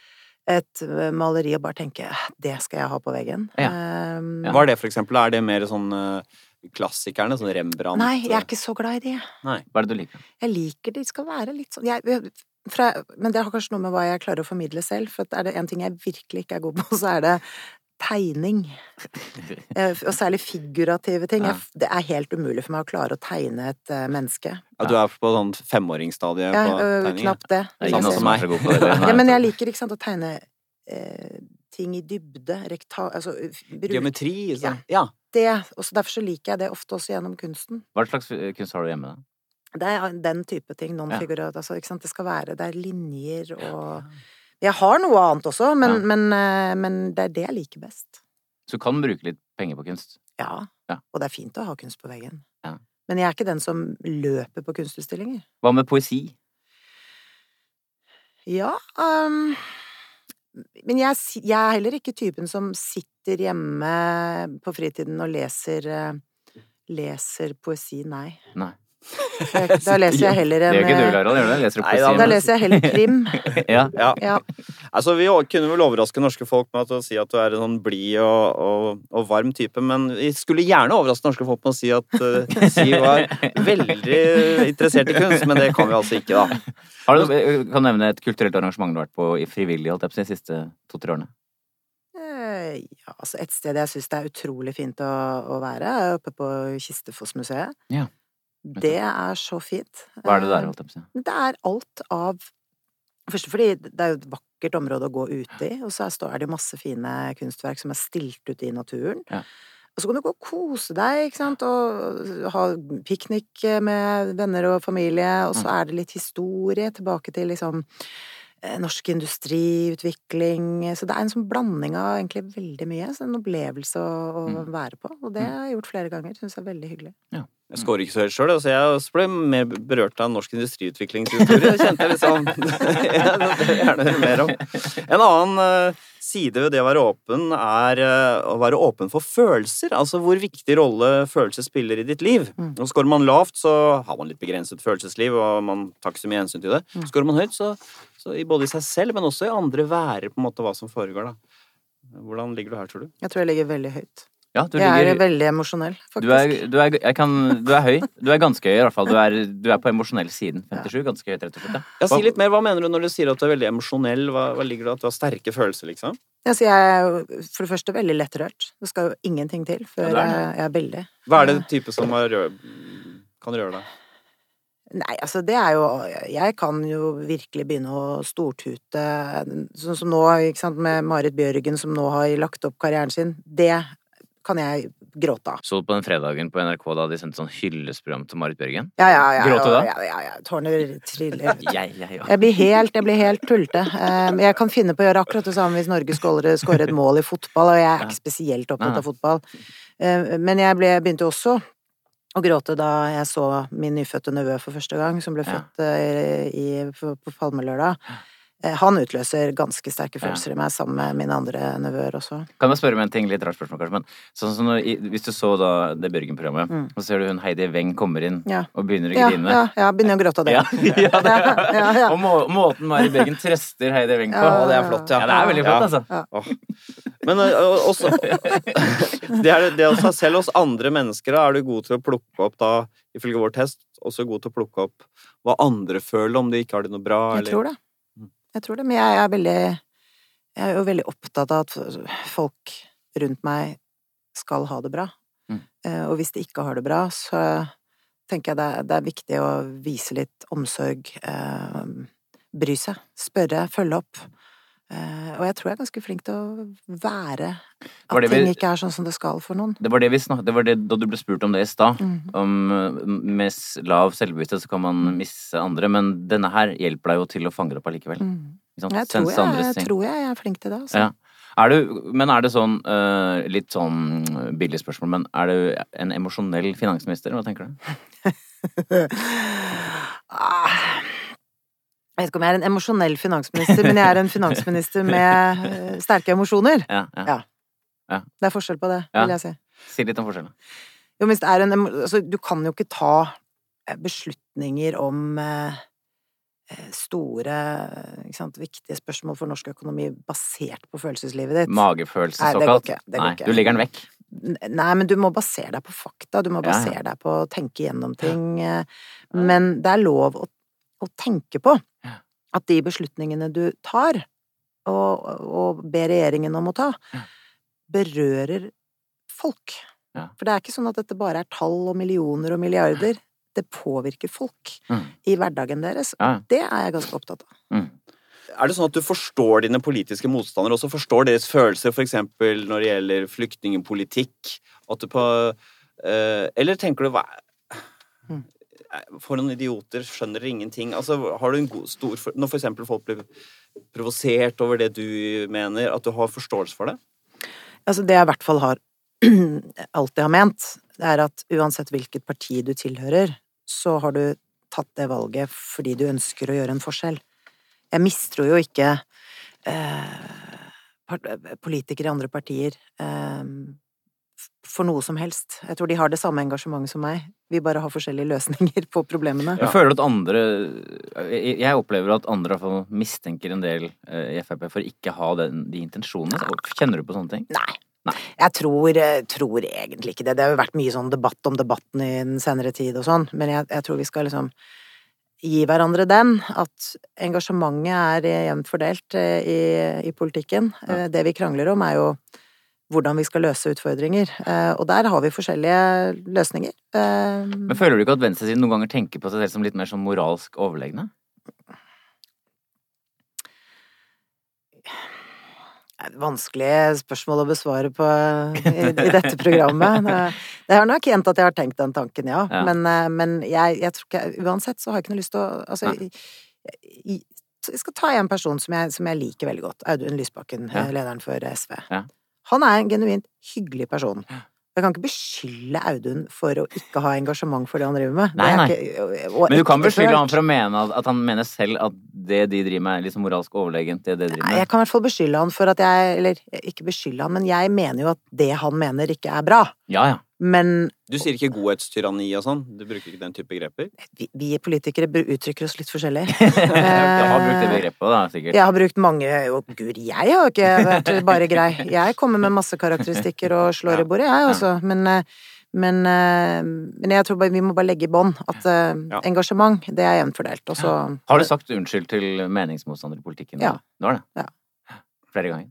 et maleri og bare tenke det skal jeg ha på veggen. Ja. Um, Hva er det, for eksempel? Er det mer sånn eh, klassikerne? Sånn Rembrandt? Nei, jeg er ikke så glad i de. Hva er det du liker? Jeg liker de skal være litt sånn jeg, fra, Men det har kanskje noe med hva jeg klarer å formidle selv, for er det en ting jeg virkelig ikke er god på, så er det tegning. Eh, Og særlig figurative ting. Ja. Det er helt umulig for meg å klare å tegne et eh, menneske. Ja, du er på sånn femåringsstadiet Ja, på øh, tegning? knapt det. Det er ingen oss som er så god på det. Ja, men jeg liker ikke sant, å tegne eh, ting i dybde, rekta... Altså bruk Geometri, liksom. Ja. det. Og så derfor så liker jeg det ofte også gjennom kunsten. Hva slags eh, kunst har du hjemme, da? Det er den type ting. Non-figurat. Altså. Det skal være Det er linjer og Jeg har noe annet også, men, Ja. men, eh, men det er det jeg liker best. Så du kan bruke litt penger på kunst. Ja. Ja. Og det er fint å ha kunst på veggen. Ja. Men jeg er ikke den som løper på kunstutstillinger. Hva med poesi? Ja um, Men jeg, jeg er heller ikke typen som sitter hjemme på fritiden og leser eh, Leser poesi, nei. Nei. Jeg- Da leser jeg heller Det gjør ikke du, eh, Gjør det? Leser du Nei, poesi? da, Da leser jeg heller krim. Ja. ja. Ja. Altså, vi kunne vel overraske norske folk med å si at du er en sånn blid og, og, og varm type, men vi skulle gjerne overraske norske folk med å si at uh, Siv var veldig interessert i kunst, men det kan vi altså ikke, da. Har du, eh, kan du nevne et kulturelt arrangement du har vært på i frivillig holdt jeg på å si, de siste to-tre årene? Eh, ja, altså et sted jeg syns det er utrolig fint å, å være, er oppe på Kistefossmuseet. Ja. Det er så fint. Hva er det der, Eh, holdt jeg på å si? Det er alt av Først fordi det er jo et vakkert område å gå ute i, og så er- det jo masse fine kunstverk som er stilt ute i naturen. Ja. Og så kan du gå og kose deg, ikke sant, og ha piknik med venner og familie, og så Mm. er det litt historie tilbake til liksom norsk industriutvikling Så det er en sånn blanding av egentlig veldig mye. Så en opplevelse å, å Mm. være på. Og det har jeg gjort flere ganger. Syns jeg er veldig hyggelig. Jeg scorer ikke så høyt sjøl, så jeg også ble mer berørt av norsk industriutviklingshistorie. Det kjente jeg liksom Ja, Det vil jeg gjerne høre mer om. En annen eh, side ved det å være åpen er eh, å være åpen for følelser. Altså hvor viktig rolle følelser spiller i ditt liv. Mm. Og Skårer man lavt, så har man litt begrenset følelsesliv, og man tar ikke så mye hensyn til det. Mm. Skårer man høyt, så, så både i seg selv, men også i andre værer på en måte hva som foregår. da. Hvordan ligger du her, tror du? Jeg tror jeg ligger veldig høyt. Ja, du Jeg ligger er veldig emosjonell, faktisk. du er, du, er, jeg kan, du er høy. Du er ganske høy, i hvert fall. Du er, du er på emosjonell siden. 57. Ganske høyt, rett og slett. Ja, Si litt mer. Hva mener du når du sier at du er veldig emosjonell? Hva, hva ligger det at du har sterke følelser, liksom? Altså, jeg er for det første veldig lettrørt. Det skal jo ingenting til før Ja, er jeg jeg er veldig. Hva er det type som har kan røre deg? Nei, altså det er jo Jeg kan jo virkelig begynne å stortute. Sånn som nå, ikke sant, med Marit Bjørgen som nå har lagt opp karrieren sin. Det kan jeg gråte av. Så du på den fredagen på NRK da de sendte sånn hyllestprogram til Marit Bjørgen? Ja, ja, ja. Gråt du da? Ja, ja, ja. Tårner triller. Jeg, jeg, ja. Jeg blir helt, jeg blir helt tullete. Eh, Jeg kan finne på å gjøre akkurat det samme hvis Norge skårer et mål i fotball, og jeg er ikke spesielt opptatt av fotball. Eh, Men jeg ble, begynte også å gråte da jeg så min nyfødte nevø for første gang, som ble født ja. i, på, på Palmelørdag. Eh, Han utløser ganske sterke Ja. følelser i meg, sammen med mine andre nevøer også. Kan jeg spørre om en ting? Litt rart spørsmål, kanskje. Men sånn som når, hvis du så da det Børgen-programmet, Mm. og så ser du hun Heidi Weng kommer inn Ja. og begynner å Ja, grine. ja, ja, begynner å gråte av det. Ja, ja, det. Ja, ja. Og må, måten Mari Bjørgen trøster Heidi Weng på. Ja, det er flott, ja. Ja, det er veldig flott, Ja. altså. Men ø, ø, også Det er det- det å ta selv hos andre mennesker, da er du god til å plukke opp da, ifølge vår test, også god til å plukke opp hva andre føler, om de ikke har det noe bra, Jeg tror det. Jeg tror det, men jeg er veldig Jeg er jo veldig opptatt av at folk rundt meg skal ha det bra. Mm. Eh, Og hvis de ikke har det bra, så tenker jeg det er, det er viktig å vise litt omsorg. eh, bry seg, spørre, følge opp. Eh, og jeg tror jeg er ganske flink til å være at vi- ting ikke er sånn som det skal for noen. Det var det vi snakket det var det da du ble spurt om det i stad. Mm. Om eh, med lav selvbevissthet så kan man misse andre, men denne her hjelper deg jo til å fange det opp allikevel. Mm. Jeg, tror jeg, jeg tror jeg er flink til det, altså. Ja. Er du, men er det sånn eh, Litt sånn billig spørsmål, men er du en emosjonell finansminister? Hva tenker du? Jeg vet ikke om jeg er en emosjonell finansminister, men jeg er en finansminister med eh, sterke emosjoner. Ja, ja. Ja. Det er forskjell på det, Ja. vil jeg si. Si litt om forskjellen. Jo, hvis det er en altså, Du kan jo ikke ta eh, beslutninger om eh, eh, store, ikke sant, viktige spørsmål for norsk økonomi basert på følelseslivet ditt. Magefølelse, Nei, såkalt? ikke, det går Nei, du legger den vekk. Nei, men du må basere deg på fakta. Du må Ja, ja. basere deg på å tenke gjennom ting. Men det er lov å, å tenke på Ja. At de beslutningene du tar, og, og ber regjeringen om å ta, Ja. berører folk. Ja. For det er ikke sånn at dette bare er tall og millioner og milliarder. Det påvirker folk Mm. i hverdagen deres. Ja. Det er jeg ganske opptatt av. Mm. Er det sånn at du forstår dine politiske motstandere, også forstår deres følelser, f.eks. når det gjelder flyktningpolitikk? At du på eh, Eller tenker du hva Mm. For noen idioter, skjønner ingenting. Altså, har du en god, stor for- Når f.eks. folk blir provosert over det du mener, at du har forståelse for det? Altså, det jeg i hvert fall har alltid har ment, det er at uansett hvilket parti du tilhører, så har du tatt det valget fordi du ønsker å gjøre en forskjell. Jeg mistror jo ikke eh, part- politikere i andre partier eh, for noe som helst. Jeg tror de har det samme engasjementet som meg. Vi bare har forskjellige løsninger på problemene. Jeg føler at andre Jeg opplever at andre mistenker en del eh, i Frp for ikke ha den, de intensjonene. Kjenner du på sånne ting? Nei. Nei. Jeg tror, eh, tror egentlig ikke det. Det har jo vært mye sånn debatt om debatten i den senere tid og sånn, men jeg, jeg tror vi skal liksom gi hverandre den. At engasjementet er jevnt fordelt eh, i, i politikken. Ja. Det vi krangler om, er jo hvordan vi skal løse utfordringer. Eh, Og der har vi forskjellige løsninger. Eh, Men føler du ikke at venstresiden noen ganger tenker på seg selv som litt mer sånn moralsk overlegne? Er vanskelig spørsmål å besvare på, i, i dette programmet. Det, har nok hendt at jeg har tenkt den tanken, ja. Ja. Men, eh, men jeg, jeg tror ikke Uansett så har jeg ikke noe lyst til å Altså, jeg, jeg skal ta en person som jeg, som jeg liker veldig godt. Audun Lysbakken, Ja. eh, lederen for SV. Ja. Han er en genuint hyggelig person. Jeg kan ikke beskylde Audun for å ikke ha engasjement for det han driver med. Nei, nei. Ikke, Men du kan beskylde han for å mene at, at han mener selv at det de driver med, er liksom moralsk overlegent, det de driver Nei, jeg kan i hvert fall beskylde han for at jeg Eller ikke beskylde han, men jeg mener jo at det han mener, ikke er bra. Ja, ja. Men Du sier ikke godhetstyranni og sånn? Du bruker ikke den type begreper? vi, vi politikere uttrykker oss litt forskjellig. Du har brukt det begrepet, da, sikkert. Jeg har brukt mange Å, gud, jeg har ikke vært bare grei. Jeg kommer med masse karakteristikker og slår i bordet, jeg, også. Men, eh, men, eh, men jeg tror bare vi må bare legge i bånd at eh, Ja. engasjement, det er jevnt fordelt. Og så Har du sagt unnskyld til meningsmotstandere i politikken? Ja. Du har det? Ja. Flere ganger?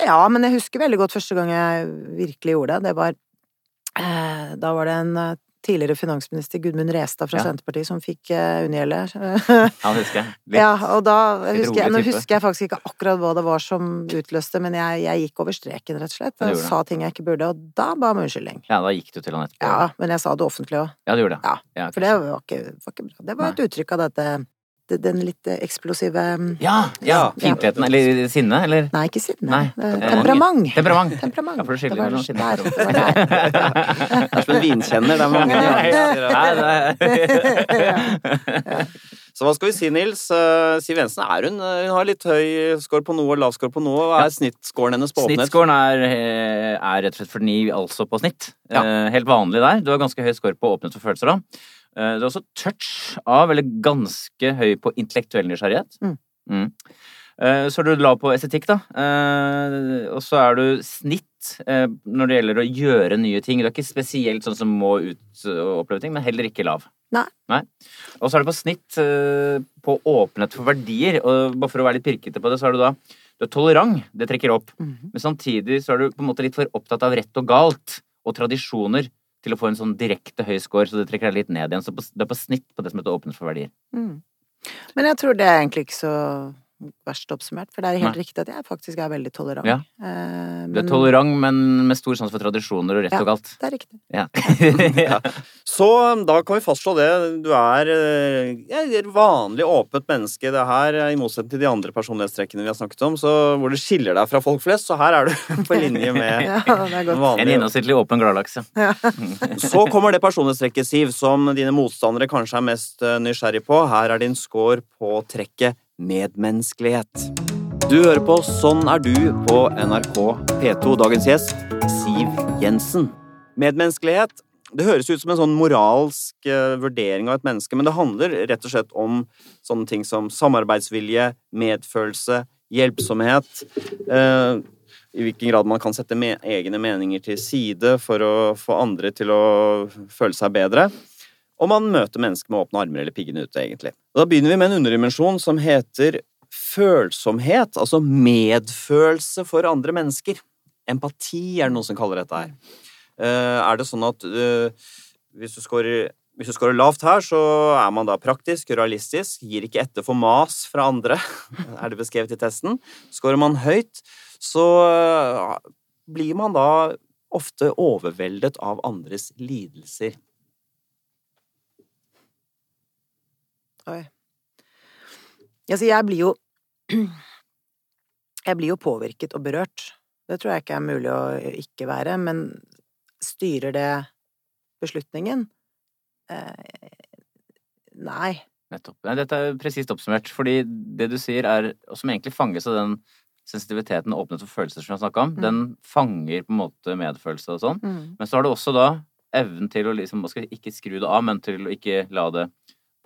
Ja, men jeg husker veldig godt første gang jeg virkelig gjorde det. Det var eh, Da var det en eh, tidligere finansminister, Gudmund Restad fra Ja. Senterpartiet, som fikk uh, unngjelde. Han husker jeg. Litt. Ja, og da husker jeg, Nå husker jeg faktisk ikke akkurat hva det var som utløste, men jeg, jeg gikk over streken, rett og slett. Og Jeg sa ting jeg ikke burde, og da ba jeg om unnskyldning. Ja, da gikk du til han etterpå. Ja, men jeg sa det offentlig òg. Ja, du gjorde det. Ja, Ja, For det var ikke, var ikke bra. Det var et uttrykk av dette det- Den litt eksplosive mm, Ja, ja. Fiendtligheten, eller sinne, eller? Nei, ikke sinne. Nei, Temperament. Temperament. Temperament. Ja, for det skiller mellom- det var der. Det er som en vinkjenner. Det er mange nyanser. Så hva skal vi si, Nils? Eh, Siv Jensen, er hun, eh, hun har litt høy score på noe og lav score på noe. Hva er snittscoren hennes på åpenhet? Snittskåren er, eh, er rett og slett for ni, altså på snitt. Ja. Helt vanlig der. Du har ganske høy score på åpenhet for følelser, da. Eh, Du har også touch av, eller ganske høy på intellektuell nysgjerrighet. Mm. Mm. Eh, Så er du lav på estetikk, da. Eh, Og så er du snitt når det gjelder å gjøre nye ting. Du er ikke spesielt sånn som må ut og oppleve ting, men heller ikke lav. Nei. Og så er du på snitt på åpenhet for verdier. Og bare for å være litt pirkete på det, så er du da du er tolerant. Det trekker opp. Mhm. Men samtidig så er du på en måte litt for opptatt av rett og galt og tradisjoner til å få en sånn direkte høy score, så det trekker deg litt ned igjen. Så det er på snitt på det som heter åpnes for verdier. Mm. Men jeg tror det er egentlig ikke så verst oppsummert, for det er helt Nei. riktig at jeg faktisk er veldig tolerant. Ja. Eh, Du er tolerant, men med stor sans for tradisjoner og rett Ja. og galt. Det er riktig. Ja. Ja. Så um, da kan vi fastslå det. Du er eh, ja, et vanlig åpent menneske. Det her, eh, i motsetning til de andre personlighetstrekkene vi har snakket om, så hvor det skiller deg fra folk flest, så her er du på linje med Ja, godt. En gjennomsnittlig åpen gladlaks, ja. Så kommer det personlighetstrekket, Siv, som dine motstandere kanskje er mest eh, nysgjerrig på. Her er din score på trekket medmenneskelighet. Du hører på Sånn er du på NRK P2. Dagens gjest, Siv Jensen. Medmenneskelighet. Det høres ut som en sånn moralsk eh, vurdering av et menneske, men det handler rett og slett om sånne ting som samarbeidsvilje, medfølelse, hjelpsomhet. Eh, I hvilken grad man kan sette me egne meninger til side for å få andre til å føle seg bedre. Og man møter mennesker med åpne armer eller piggene ute, egentlig. Og da begynner vi med en underdimensjon som heter følsomhet, altså medfølelse for andre mennesker. Empati er det noen som kaller dette her. Eh, er det sånn at eh, hvis, du scorer, hvis du scorer lavt her, så er man da praktisk, realistisk, gir ikke etter for mas fra andre, er det beskrevet i testen. Scorer man høyt, så eh, blir man da ofte overveldet av andres lidelser. Oi. Altså, jeg blir jo Jeg blir jo påvirket og berørt. Det tror jeg ikke er mulig å ikke være, men styrer det beslutningen? Eh, nei. Nettopp. Nei, dette er presist oppsummert. Fordi det du sier, er og Som egentlig fanges av den sensitiviteten og åpenhet for følelser som vi har snakka om. Mm. Den fanger på en måte medfølelse og sånn. Mm. Men så har du også da evnen til å liksom Ikke skru det av, men til å ikke la det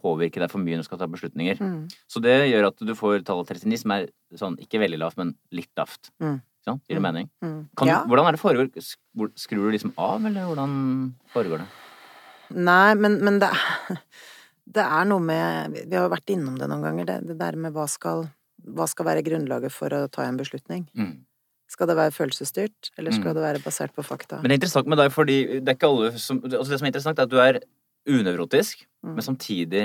påvirke deg for mye når du skal ta beslutninger. Mm. Så det gjør at du får tallet 39, som er sånn ikke veldig lavt, men litt lavt. Mm. Ikke? Gir det Mm. mening? Mm. Kan, ja. hvordan er det foregår? Skrur du liksom av, eller hvordan foregår det? Nei, men, men det, det er noe med Vi har jo vært innom det noen ganger, det, det der med hva skal, hva skal være grunnlaget for å ta en beslutning. Mm. Skal det være følelsesstyrt, eller skal Mm. det være basert på fakta? Men det er interessant med deg, fordi det er ikke alle som Altså det som er interessant, er at du er unevrotisk, Mm. men samtidig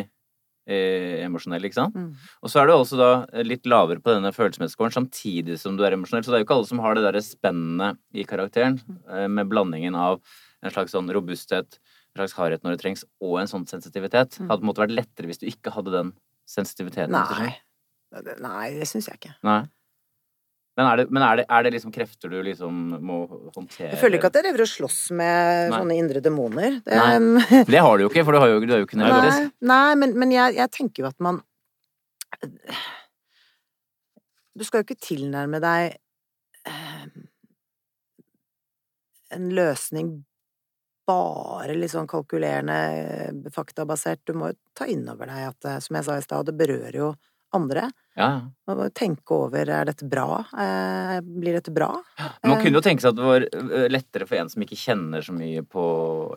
eh, emosjonell, ikke sant? Mm. Og så er du også da litt lavere på denne følsomhetsscoren samtidig som du er emosjonell. Så det er jo ikke alle som har det derre spennet i karakteren, eh, med blandingen av en slags sånn robusthet, en slags hardhet når det trengs, og en sånn sensitivitet. Mm. Hadde på en måte vært lettere hvis du ikke hadde den sensitiviteten. Nei. Nei, det syns jeg ikke. Nei. Men, er det, men er, det, er det liksom krefter du liksom må håndtere? Jeg føler ikke at jeg driver og slåss med Nei. sånne indre demoner. Det, Det har du jo ikke, for du, har jo, du er jo ikke nevrotisk. Nei, nei men, men jeg, jeg tenker jo at man Du skal jo ikke tilnærme deg eh, en løsning bare sånn kalkulerende, eh, faktabasert. Du må jo ta inn over deg at, eh, som jeg sa i stad, det berører jo andre. Ja, ja. Tenke over er dette bra, eh, blir dette bra? Men Man kunne jo tenke seg at det var lettere for en som ikke kjenner så mye på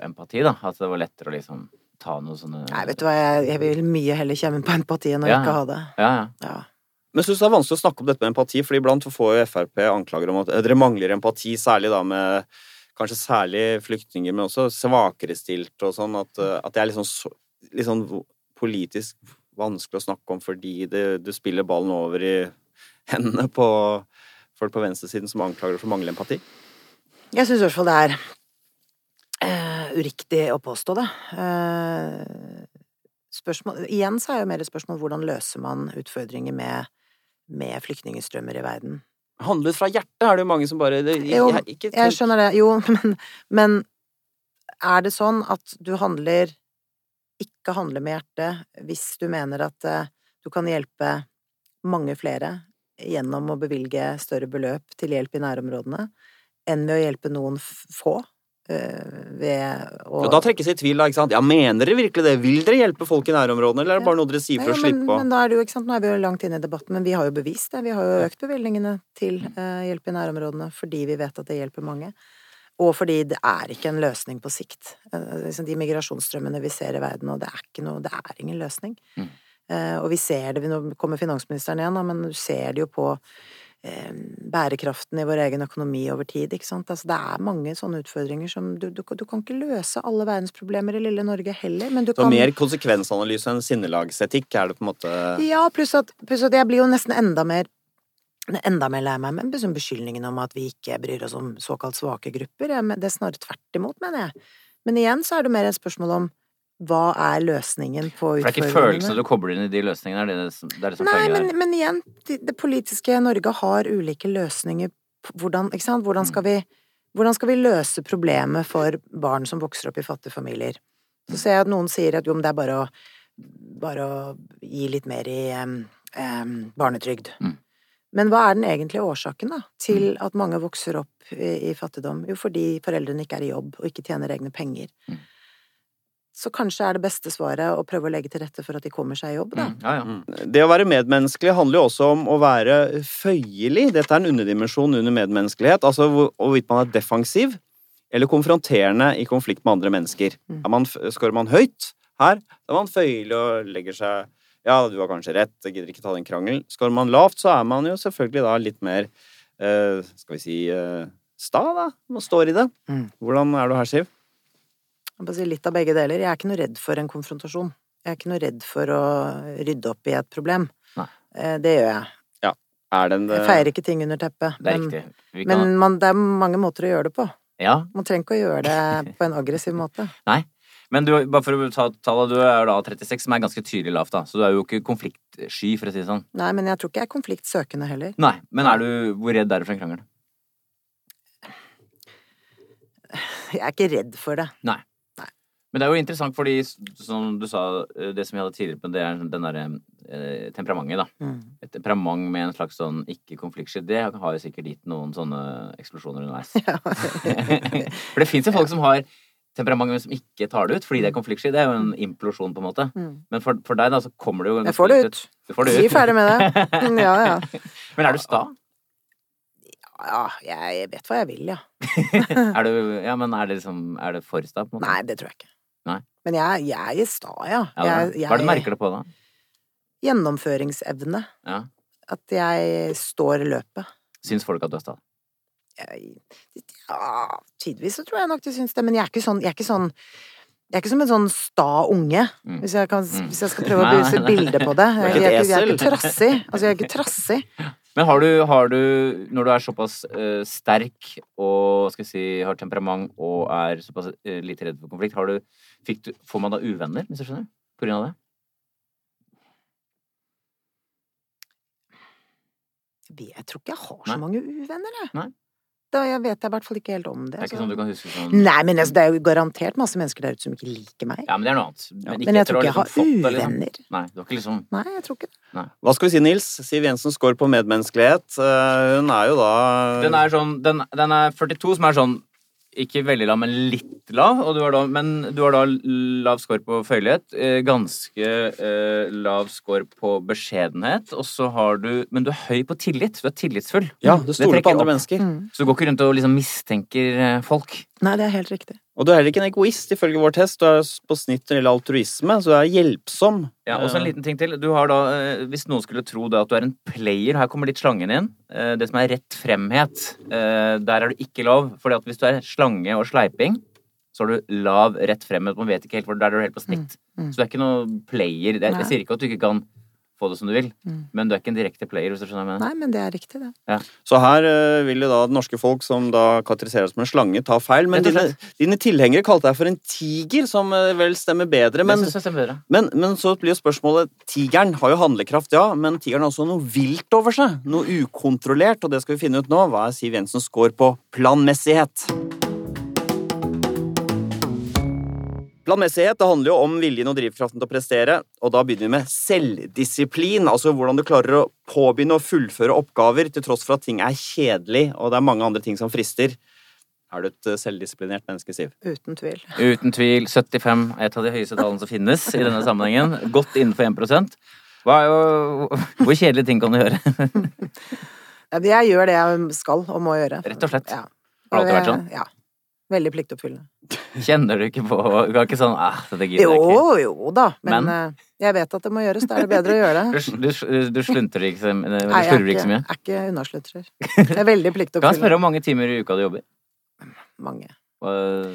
empati, da. At det var lettere å liksom ta noe sånne Nei, vet du hva, jeg, jeg vil mye heller kjenne på empati enn å Ja. ikke ha det. Ja, ja. Ja. Men jeg synes det er vanskelig å snakke om dette med empati, for iblant får jo Frp anklager om at eh, dere mangler empati, særlig da med kanskje særlig flyktninger, men også svakerestilte og sånn, at, eh, at det er litt sånn, litt sånn politisk vanskelig å snakke om fordi du spiller ballen over i hendene på folk på venstresiden som anklager for manglende empati. Jeg syns i hvert fall det er uh, uriktig å påstå det. Uh, spørsmål, igjen så er jo mer et spørsmål hvordan løser man utfordringer med, med flyktningstrømmer i verden. Handlet fra hjertet er det jo mange som bare det, Jo, jeg, ikke, Jeg skjønner det, jo, men, men er det sånn at du handler ikke handle med hjertet hvis du mener at eh, du kan hjelpe mange flere gjennom å bevilge større beløp til hjelp i nærområdene, enn ved å hjelpe noen få eh, ved å Og da trekkes i tvil, da, ikke sant? Ja, mener dere virkelig det? Vil dere hjelpe folk i nærområdene, eller er det bare noe dere sier for Ja, å slippe å men da er det jo, ikke sant, nå er vi jo langt inne i debatten, men vi har jo bevist det. Vi har jo økt bevilgningene til eh, hjelp i nærområdene fordi vi vet at det hjelper mange. Og fordi det er ikke en løsning på sikt. Eh, liksom de migrasjonsstrømmene vi ser i verden nå, det er ikke noe, det er ingen løsning. Mm. Eh, og vi ser det, nå kommer finansministeren igjen, men du ser det jo på eh, bærekraften i vår egen økonomi over tid, ikke sant. Altså, det er mange sånne utfordringer som du, du, du kan ikke løse alle verdensproblemer i lille Norge heller, men du Så kan mer konsekvensanalyse enn sinnelagsetikk er det på en måte Ja, pluss at, pluss at jeg blir jo nesten enda mer Enda mer lei meg med liksom beskyldningen om at vi ikke bryr oss om såkalt svake grupper. Det er snarere tvert imot, mener jeg. Men igjen så er det mer et spørsmål om hva er løsningen på For det er ikke følelsene du kobler inn i de løsningene, er det det, det, er det som Nei, men, men igjen, det, det politiske Norge har ulike løsninger hvordan? Hvordan skal, vi, hvordan skal vi løse problemet for barn som vokser opp i fattige familier? Så ser jeg at noen sier at jo, men det er bare å, bare å gi litt mer i um, um, barnetrygd. Mm. Men hva er den egentlige årsaken da, til at mange vokser opp i, i fattigdom? Jo, fordi foreldrene ikke er i jobb og ikke tjener egne penger. Mm. Så kanskje er det beste svaret å prøve å legge til rette for at de kommer seg i jobb, da. Mm, ja, ja. Mm. Det å være medmenneskelig handler jo også om å være føyelig. Dette er en underdimensjon under medmenneskelighet. Altså hvorvidt man er defensiv eller konfronterende i konflikt med andre mennesker. Mm. Er man, skårer man høyt her, da er man føyelig og legger seg Ja, du har kanskje rett, jeg gidder ikke ta den krangelen. Skårer man lavt, så er man jo selvfølgelig da litt mer uh, Skal vi si uh, sta, da. Man står i det. Mm. Hvordan er du her, Siv? Jeg må si litt av begge deler. Jeg er ikke noe redd for en konfrontasjon. Jeg er ikke noe redd for å rydde opp i et problem. Nei. Eh, Det gjør jeg. Er den Jeg feirer ikke ting under teppet. Det er Men. Kan, men man, det er mange måter å gjøre det på. ja, Man trenger ikke å gjøre det på en aggressiv måte. Men du, bare for å ta tallet, du er da 36, som er ganske tydelig lavt, da. Så du er jo ikke konfliktsky, for å si det sånn. Nei, men jeg tror ikke jeg er konfliktsøkende heller. Nei, men er du, hvor redd er du for en krangel? Jeg er ikke redd for det. Nei. Men det er jo interessant fordi, som du sa, det som vi hadde tidligere på, det er den derre eh, temperamentet, da. Mm. Et temperament med en slags sånn ikke-konfliktsky, det har jo sikkert gitt noen sånne eksplosjoner underveis. For det fins jo folk som har temperament men som ikke tar det ut fordi det er konfliktsky. Det er jo en implosjon, på en måte. Mm. Men for, for deg, da, så kommer det jo Jeg får det ut. Du får det ut. Si ferdig med det. Mm, Ja, ja. Men er du sta? Ja, jeg vet hva jeg vil, ja. Er du, ja, men er det liksom Er det for sta, på en måte? Nei, det tror jeg ikke. Nei. Men jeg, jeg er sta, ja. Ja, er Jeg. Hva er det du merker det på, da? Gjennomføringsevne. Ja. At jeg står løpet. Syns folk at du er sta? Ja, tidvis så tror jeg nok de syns det, men jeg er ikke sånn, jeg er ikke sånn jeg er ikke som en sånn sta unge, Mm. hvis, jeg kan, Mm. hvis jeg skal prøve å bevise et bilde på det. Jeg, jeg, jeg er ikke trassig. Altså, jeg er ikke trassig. Men har du, har du når du er såpass uh, sterk og skal si, har temperament og er såpass uh, lite redd for konflikt, har du, du, får man da uvenner, hvis du skjønner? På grunn av det? Jeg tror ikke jeg har så mange uvenner, jeg. Nei. Da jeg vet i hvert fall ikke helt om det. Det er ikke så- sånn du kan huske sånn Nei, men altså, det er jo garantert masse mennesker der ute som ikke liker meg. Ja, men det er noe annet. Men, ikke Men jeg tror ikke jeg har liksom fått liksom. uvenner. Nei, du har ikke liksom Nei, jeg tror ikke det. Hva skal vi si, Nils? Siv Jensen scorer på medmenneskelighet. Eh, Hun er jo da Den er sånn Den, den er 42, som er sånn ikke veldig lav, men litt lav. Og du da, men du har da lav score på føyelighet, eh, ganske eh, lav score på beskjedenhet, og så har du Men du er høy på tillit. Du er tillitsfull. Ja, du stoler på andre opp. mennesker. Mm. Så du går ikke rundt og liksom mistenker eh, folk. Nei, det er helt riktig. Og du er heller ikke en egoist, ifølge vår test. Du er på snitt når det gjelder altruisme, så du er hjelpsom. Ja, og så en liten ting til. Du har da, eh, Hvis noen skulle tro det at du er en player, her kommer litt slangen inn. Eh, Det som er rett fremhet, eh, der er du ikke lov. For hvis du er slange og sleiping, så har du lav rett fremhet. Man vet ikke helt hvor der er du helt på snitt. Mm, mm. Så du er ikke noe player. Jeg, jeg sier ikke at du ikke kan få det som du vil, Mm. men du er ikke en direkte player. hvis du skjønner hva jeg mener. Nei, men det er riktig, det. Så her uh, vil jo da det norske folk som da karakteriseres som en slange, ta feil. Men dine, dine tilhengere kalte deg for en tiger, som eh, vel stemmer bedre. Men, det jeg stemmer bedre. men, men så blir jo spørsmålet Tigeren har jo handlekraft, ja, men tigeren har også noe vilt over seg. Noe ukontrollert, og det skal vi finne ut nå. Hva er Siv Jensens score på planmessighet? Planmessighet det handler jo om viljen og drivkraften til å prestere, og da begynner vi med selvdisiplin. Altså hvordan du klarer å påbegynne og fullføre oppgaver til tross for at ting er kjedelig, og det er mange andre ting som frister. Er du et eh, selvdisiplinert menneske, Siv? Uten tvil. Uten tvil 75 er et av de høyeste tallene som finnes i denne sammenhengen. Godt innenfor 1 Hva er jo, Hvor kjedelige ting kan du gjøre? Jeg gjør det jeg skal og må gjøre. Rett og slett. Ja. Har det alltid vært sånn? Ja. Veldig pliktoppfyllende. Kjenner du ikke på Du har ikke sånn ah, det gidder jeg ikke. jo jo da, men, Men? eh, jeg vet at det må gjøres. Da er det bedre å gjøre det. Du, du, du slunter ikke så Du Nei, jeg er ikke mye. er ikke unnasluntrer. Jeg er veldig Kan jeg spørre om mange timer i uka du jobber? Mange. Uh...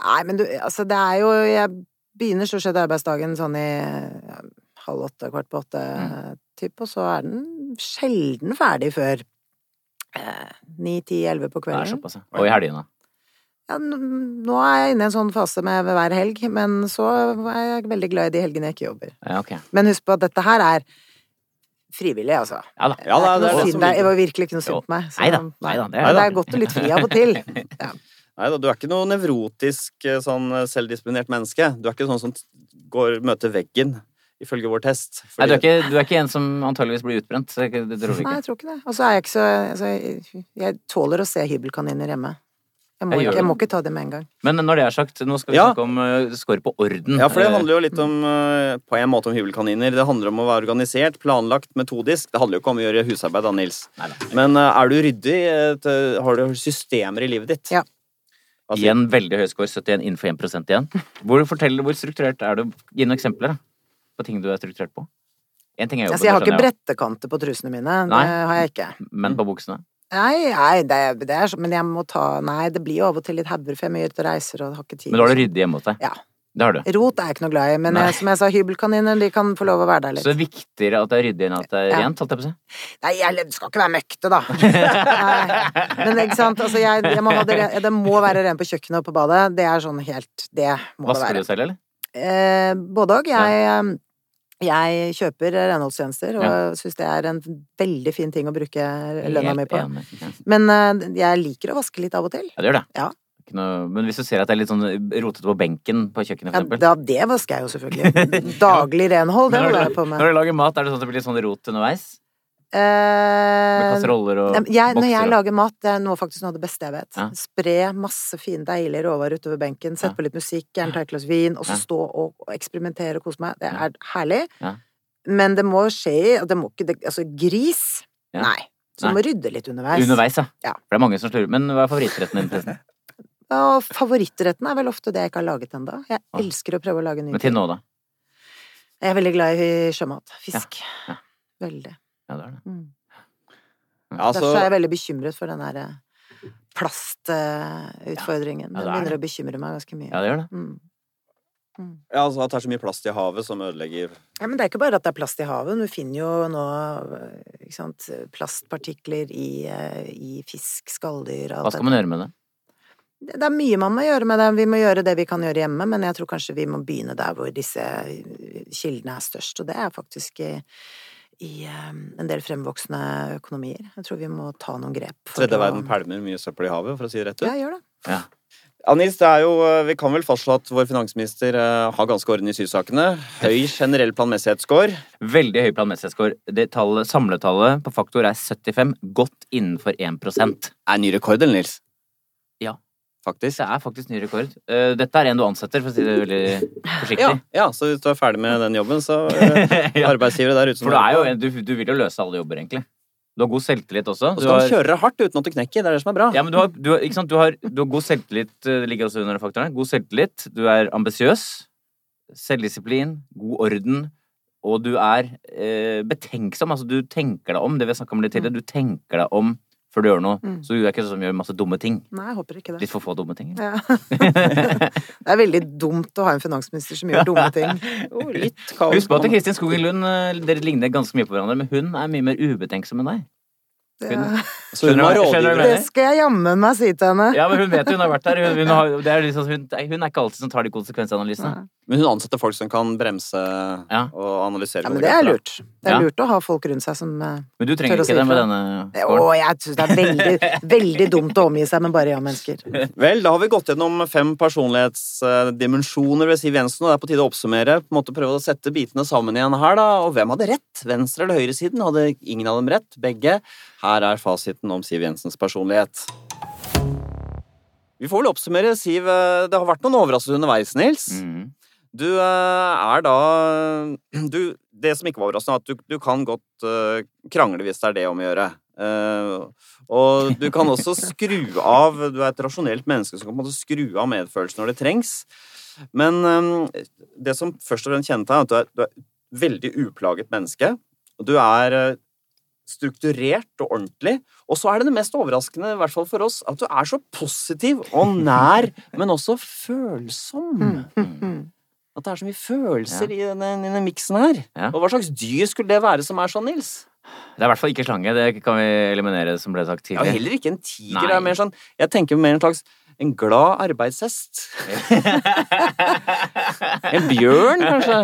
Nei, men du, altså det er jo Jeg begynner stort sett arbeidsdagen sånn i ja, halv åtte, kvart på åtte, Mm. typ, og så er den sjelden ferdig før eh, ni, ti, elleve på kvelden. ja. Og i helgene. Ja, nå er jeg inne i en sånn fase med hver helg, men så er jeg veldig glad i de helgene jeg ikke jobber. Ja, okay. Men husk på at dette her er frivillig, altså. Ja da. Ja, det, det er det er synd, det det var virkelig ikke noe synd på meg. så- Neida, neida, det er- det er godt å litt fri av og til. Nei da, du er ikke noe nevrotisk eh, sånn selvdisponert menneske. Du er ikke sånn som går møter veggen, ifølge vår test. Nei, du er, ikke, du er ikke en som antageligvis blir utbrent. Det tror jeg Nei, jeg tror ikke det. Og så er jeg ikke så altså, jeg, jeg tåler å se hybelkaniner hjemme. Jeg må, Jeg ikke, jeg må ikke ta det med en gang. Men når det er sagt, nå skal vi Ja. snakke om uh, score på orden. Ja, for det Eh, handler jo litt om uh, på en måte om hybelkaniner. Det handler om å være organisert, planlagt, metodisk. Det handler jo ikke om å gjøre husarbeid, da, Nils. Neida. Men uh, er du ryddig? Eh, Har du systemer i livet ditt? Ja. Altså, I en veldig høy score, 71 innenfor 1% igjen. Hvor, fortell, hvor strukturert er du? Gi noen eksempler da, på ting du er strukturert på. En ting er jobben, Altså, jeg har ikke brettekanter på trusene mine. Nei. Det har jeg ikke. Men på buksene? Nei, nei det, er- det er Men jeg må ta Nei, det blir jo av og til litt hauger, for jeg er mye ute og reiser og har ikke tid. Men da har du ryddig hjemme hos deg? Ja. Det har du. Rot er jeg ikke noe glad i, men jeg, som jeg sa, hybelkaniner de kan få lov å være der litt. Så det er viktigere at det er ryddig enn at det er rent? holdt jeg på å si? Nei, jeg skal ikke være møkkete, da. Nei. Men ikke sant, altså jeg, jeg må det, det må være rent på kjøkkenet og på badet. Det er sånn helt Det må det være. Vasker du selv, eller? Eh, både òg. Jeg, eh, jeg kjøper renholdstjenester og Ja. syns det er en veldig fin ting å bruke lønna mi på. Ja. Men uh, jeg liker å vaske litt av og til. Ja, det gjør det. Ja. Noe, men hvis du ser at det er litt sånn rotete på benken på kjøkkenet, for eksempel. ja, det vasker jeg jo selvfølgelig. Daglig renhold, det holder jeg på med. Når du lager mat, er det sånn at det blir litt sånn rot underveis? Med Eh, kasseroller og jeg, bokser? når jeg lager mat, det er noe, faktisk noe av det beste jeg vet. Ja. Spre masse fin, deilig råvarer utover benken, sett Ja. på litt musikk, gjerne ta et glass vin, og så stå og, eksperimentere og kose meg. Det er herlig. Ja. Men det må skje i det må ikke, det, Altså, gris. Nei. Så du må rydde litt underveis. Underveis, ja. For det er mange som slurver. Men hva er favorittretten din, forresten? Og favorittretten er vel ofte det jeg ikke har laget ennå. Jeg elsker å prøve å lage nye Men til nå, da? Jeg er veldig glad i sjømat. Fisk. Ja. Veldig. Ja, det er det. Mm. Ja, altså, Derfor er jeg veldig bekymret for den der eh, plastutfordringen. Ja, det Den er begynner å bekymre meg ganske mye. Ja, det gjør det. Mm. ja, altså at det er så mye plast i havet som ødelegger Ja, men det er ikke bare at det er plast i havet. Du finner jo nå ikke sant, plastpartikler i, eh, i fisk, skalldyr Hva skal man gjøre med det? Det det er mye man må gjøre med det. Vi må gjøre det vi kan gjøre hjemme, men jeg tror kanskje vi må begynne der hvor disse kildene er størst, og det er faktisk i, eh, en del fremvoksende økonomier. Jeg tror vi må ta noen grep. Tredje å- verden pælmer mye søppel i havet, for å si det rett ut. Ja, gjør det. Ja. Anis, det er jo, eh, Vi kan vel fastslå at vår finansminister eh, har ganske orden i sysakene. Høy generell planmessighetsscore. Veldig høy planmessighetsscore. Det tallet, samletallet på faktor er 75, godt innenfor 1 Er ny rekord, eller, Nils? Ja. Faktisk. Det er faktisk ny rekord. Uh, Dette er en du ansetter, for å si det veldig forsiktig. Ja, ja, så hvis du er ferdig med den jobben, så uh, Ja. arbeidsgivere der ute For du, en- du, du vil jo løse alle jobber, egentlig. Du har god selvtillit også. Og Du kan har, kjøre hardt uten at du knekker. Det er det som er bra. ja, men du har, du? Du, har, du har god selvtillit, eh, det ligger også under faktorene. God selvtillit. Du er ambisiøs. Selvdisiplin. God orden. Og du er eh, betenksom. Altså, du tenker deg om. Det vi har snakka om litt tidligere. Du tenker deg om før du gjør noe. Mm. Så du er ikke sånn som gjør masse dumme ting. Nei, jeg håper ikke det. Litt for få dumme ting. Ja. det er veldig dumt å ha en finansminister som gjør dumme ting. Jo, litt kaos. Husk på at Kristin Skogen Lund eh, Dere ligner ganske mye på hverandre, men hun er mye mer ubetenksom enn deg. Det, Skjønner du- skjønner hva jeg det skal jeg jammen meg si til henne. Ja, men hun vet jo, hun har vært der. Hun, hun, har, det er liksom, hun, hun er ikke alltid som tar de konsekvensanalysene. Nei. Men hun ansetter folk som kan bremse Ja. og analysere. Ja, men det er lurt. Det er Ja. å ha folk rundt seg som eh, Men du trenger ikke si det med denne Å, jeg syns det er veldig, veldig dumt å omgi seg med bare ja-mennesker. Vel, da har vi gått gjennom fem personlighetsdimensjoner ved Siv Jensen, og det er på tide å oppsummere. på en måte Prøve å sette bitene sammen igjen her, da. Og hvem hadde rett? Venstre eller høyresiden? Hadde ingen av dem rett? Begge? Her er fasiten om Siv Jensens personlighet. Vi får vel oppsummere, Siv. eh, Det har vært noen overraskelser underveis, Nils. Mm. Du eh, er da du, Det som ikke var overraskende, er at du, du kan godt eh, krangle hvis det er det om å gjøre. Og du kan også skru av Du er et rasjonelt menneske som kan på en måte skru av medfølelsen når det trengs. Men det som først og fremst kjennetegner, er at du er, du er et veldig uplaget menneske. Og du er strukturert og ordentlig. Og så er det det mest overraskende, i hvert fall for oss, at du er så positiv og nær, men også følsom. At det er så mye følelser i denne, denne miksen her. Ja. Og hva slags dyr skulle det være som er sånn, Nils? Det er i hvert fall ikke slange. Det kan vi eliminere, som ble sagt Ja, tidligere. heller ikke en tiger. Nei. Det er mer sånn, jeg tenker mer en slags en glad arbeidshest. en bjørn, kanskje?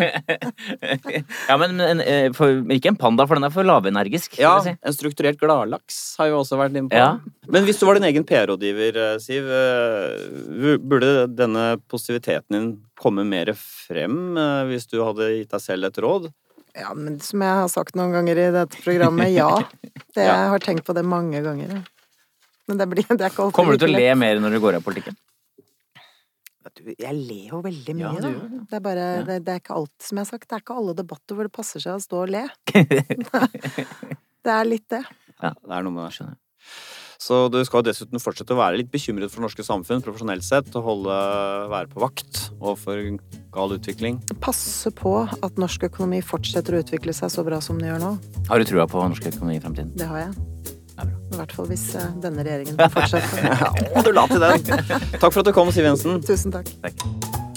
ja, men en, eh, for, ikke en panda, for den er for lavenergisk. Ja, si. en strukturert gladlaks har jo også vært inne på. Ja. Men hvis du var din egen PR-rådgiver, eh, Siv, eh, burde denne positiviteten din komme mer frem hvis du hadde gitt deg selv et råd? Ja, men som jeg har sagt noen ganger i dette programmet, ja. Det, Jeg har tenkt på det mange ganger. Men det, blir, det er ikke alltid Kommer du til å le mer når du går av politikken? Jeg ler jo veldig mye, Ja, da. det. Er bare Ja. det, det er ikke alt, som jeg har sagt, det er ikke alle debatter hvor det passer seg å stå og le. det er litt det. Ja, det er noe med det. Skjønner. Så du skal dessuten fortsette å være litt bekymret for det norske samfunn profesjonelt sett, og holde, være på vakt overfor gal utvikling. Passe på at norsk økonomi fortsetter å utvikle seg så bra som den gjør nå. Har du trua på norsk økonomi i fremtiden? Det har jeg. I hvert fall hvis eh, denne regjeringen får fortsette. Å, du la til den! Takk for at du kom, Siv Jensen. Tusen takk. Takk.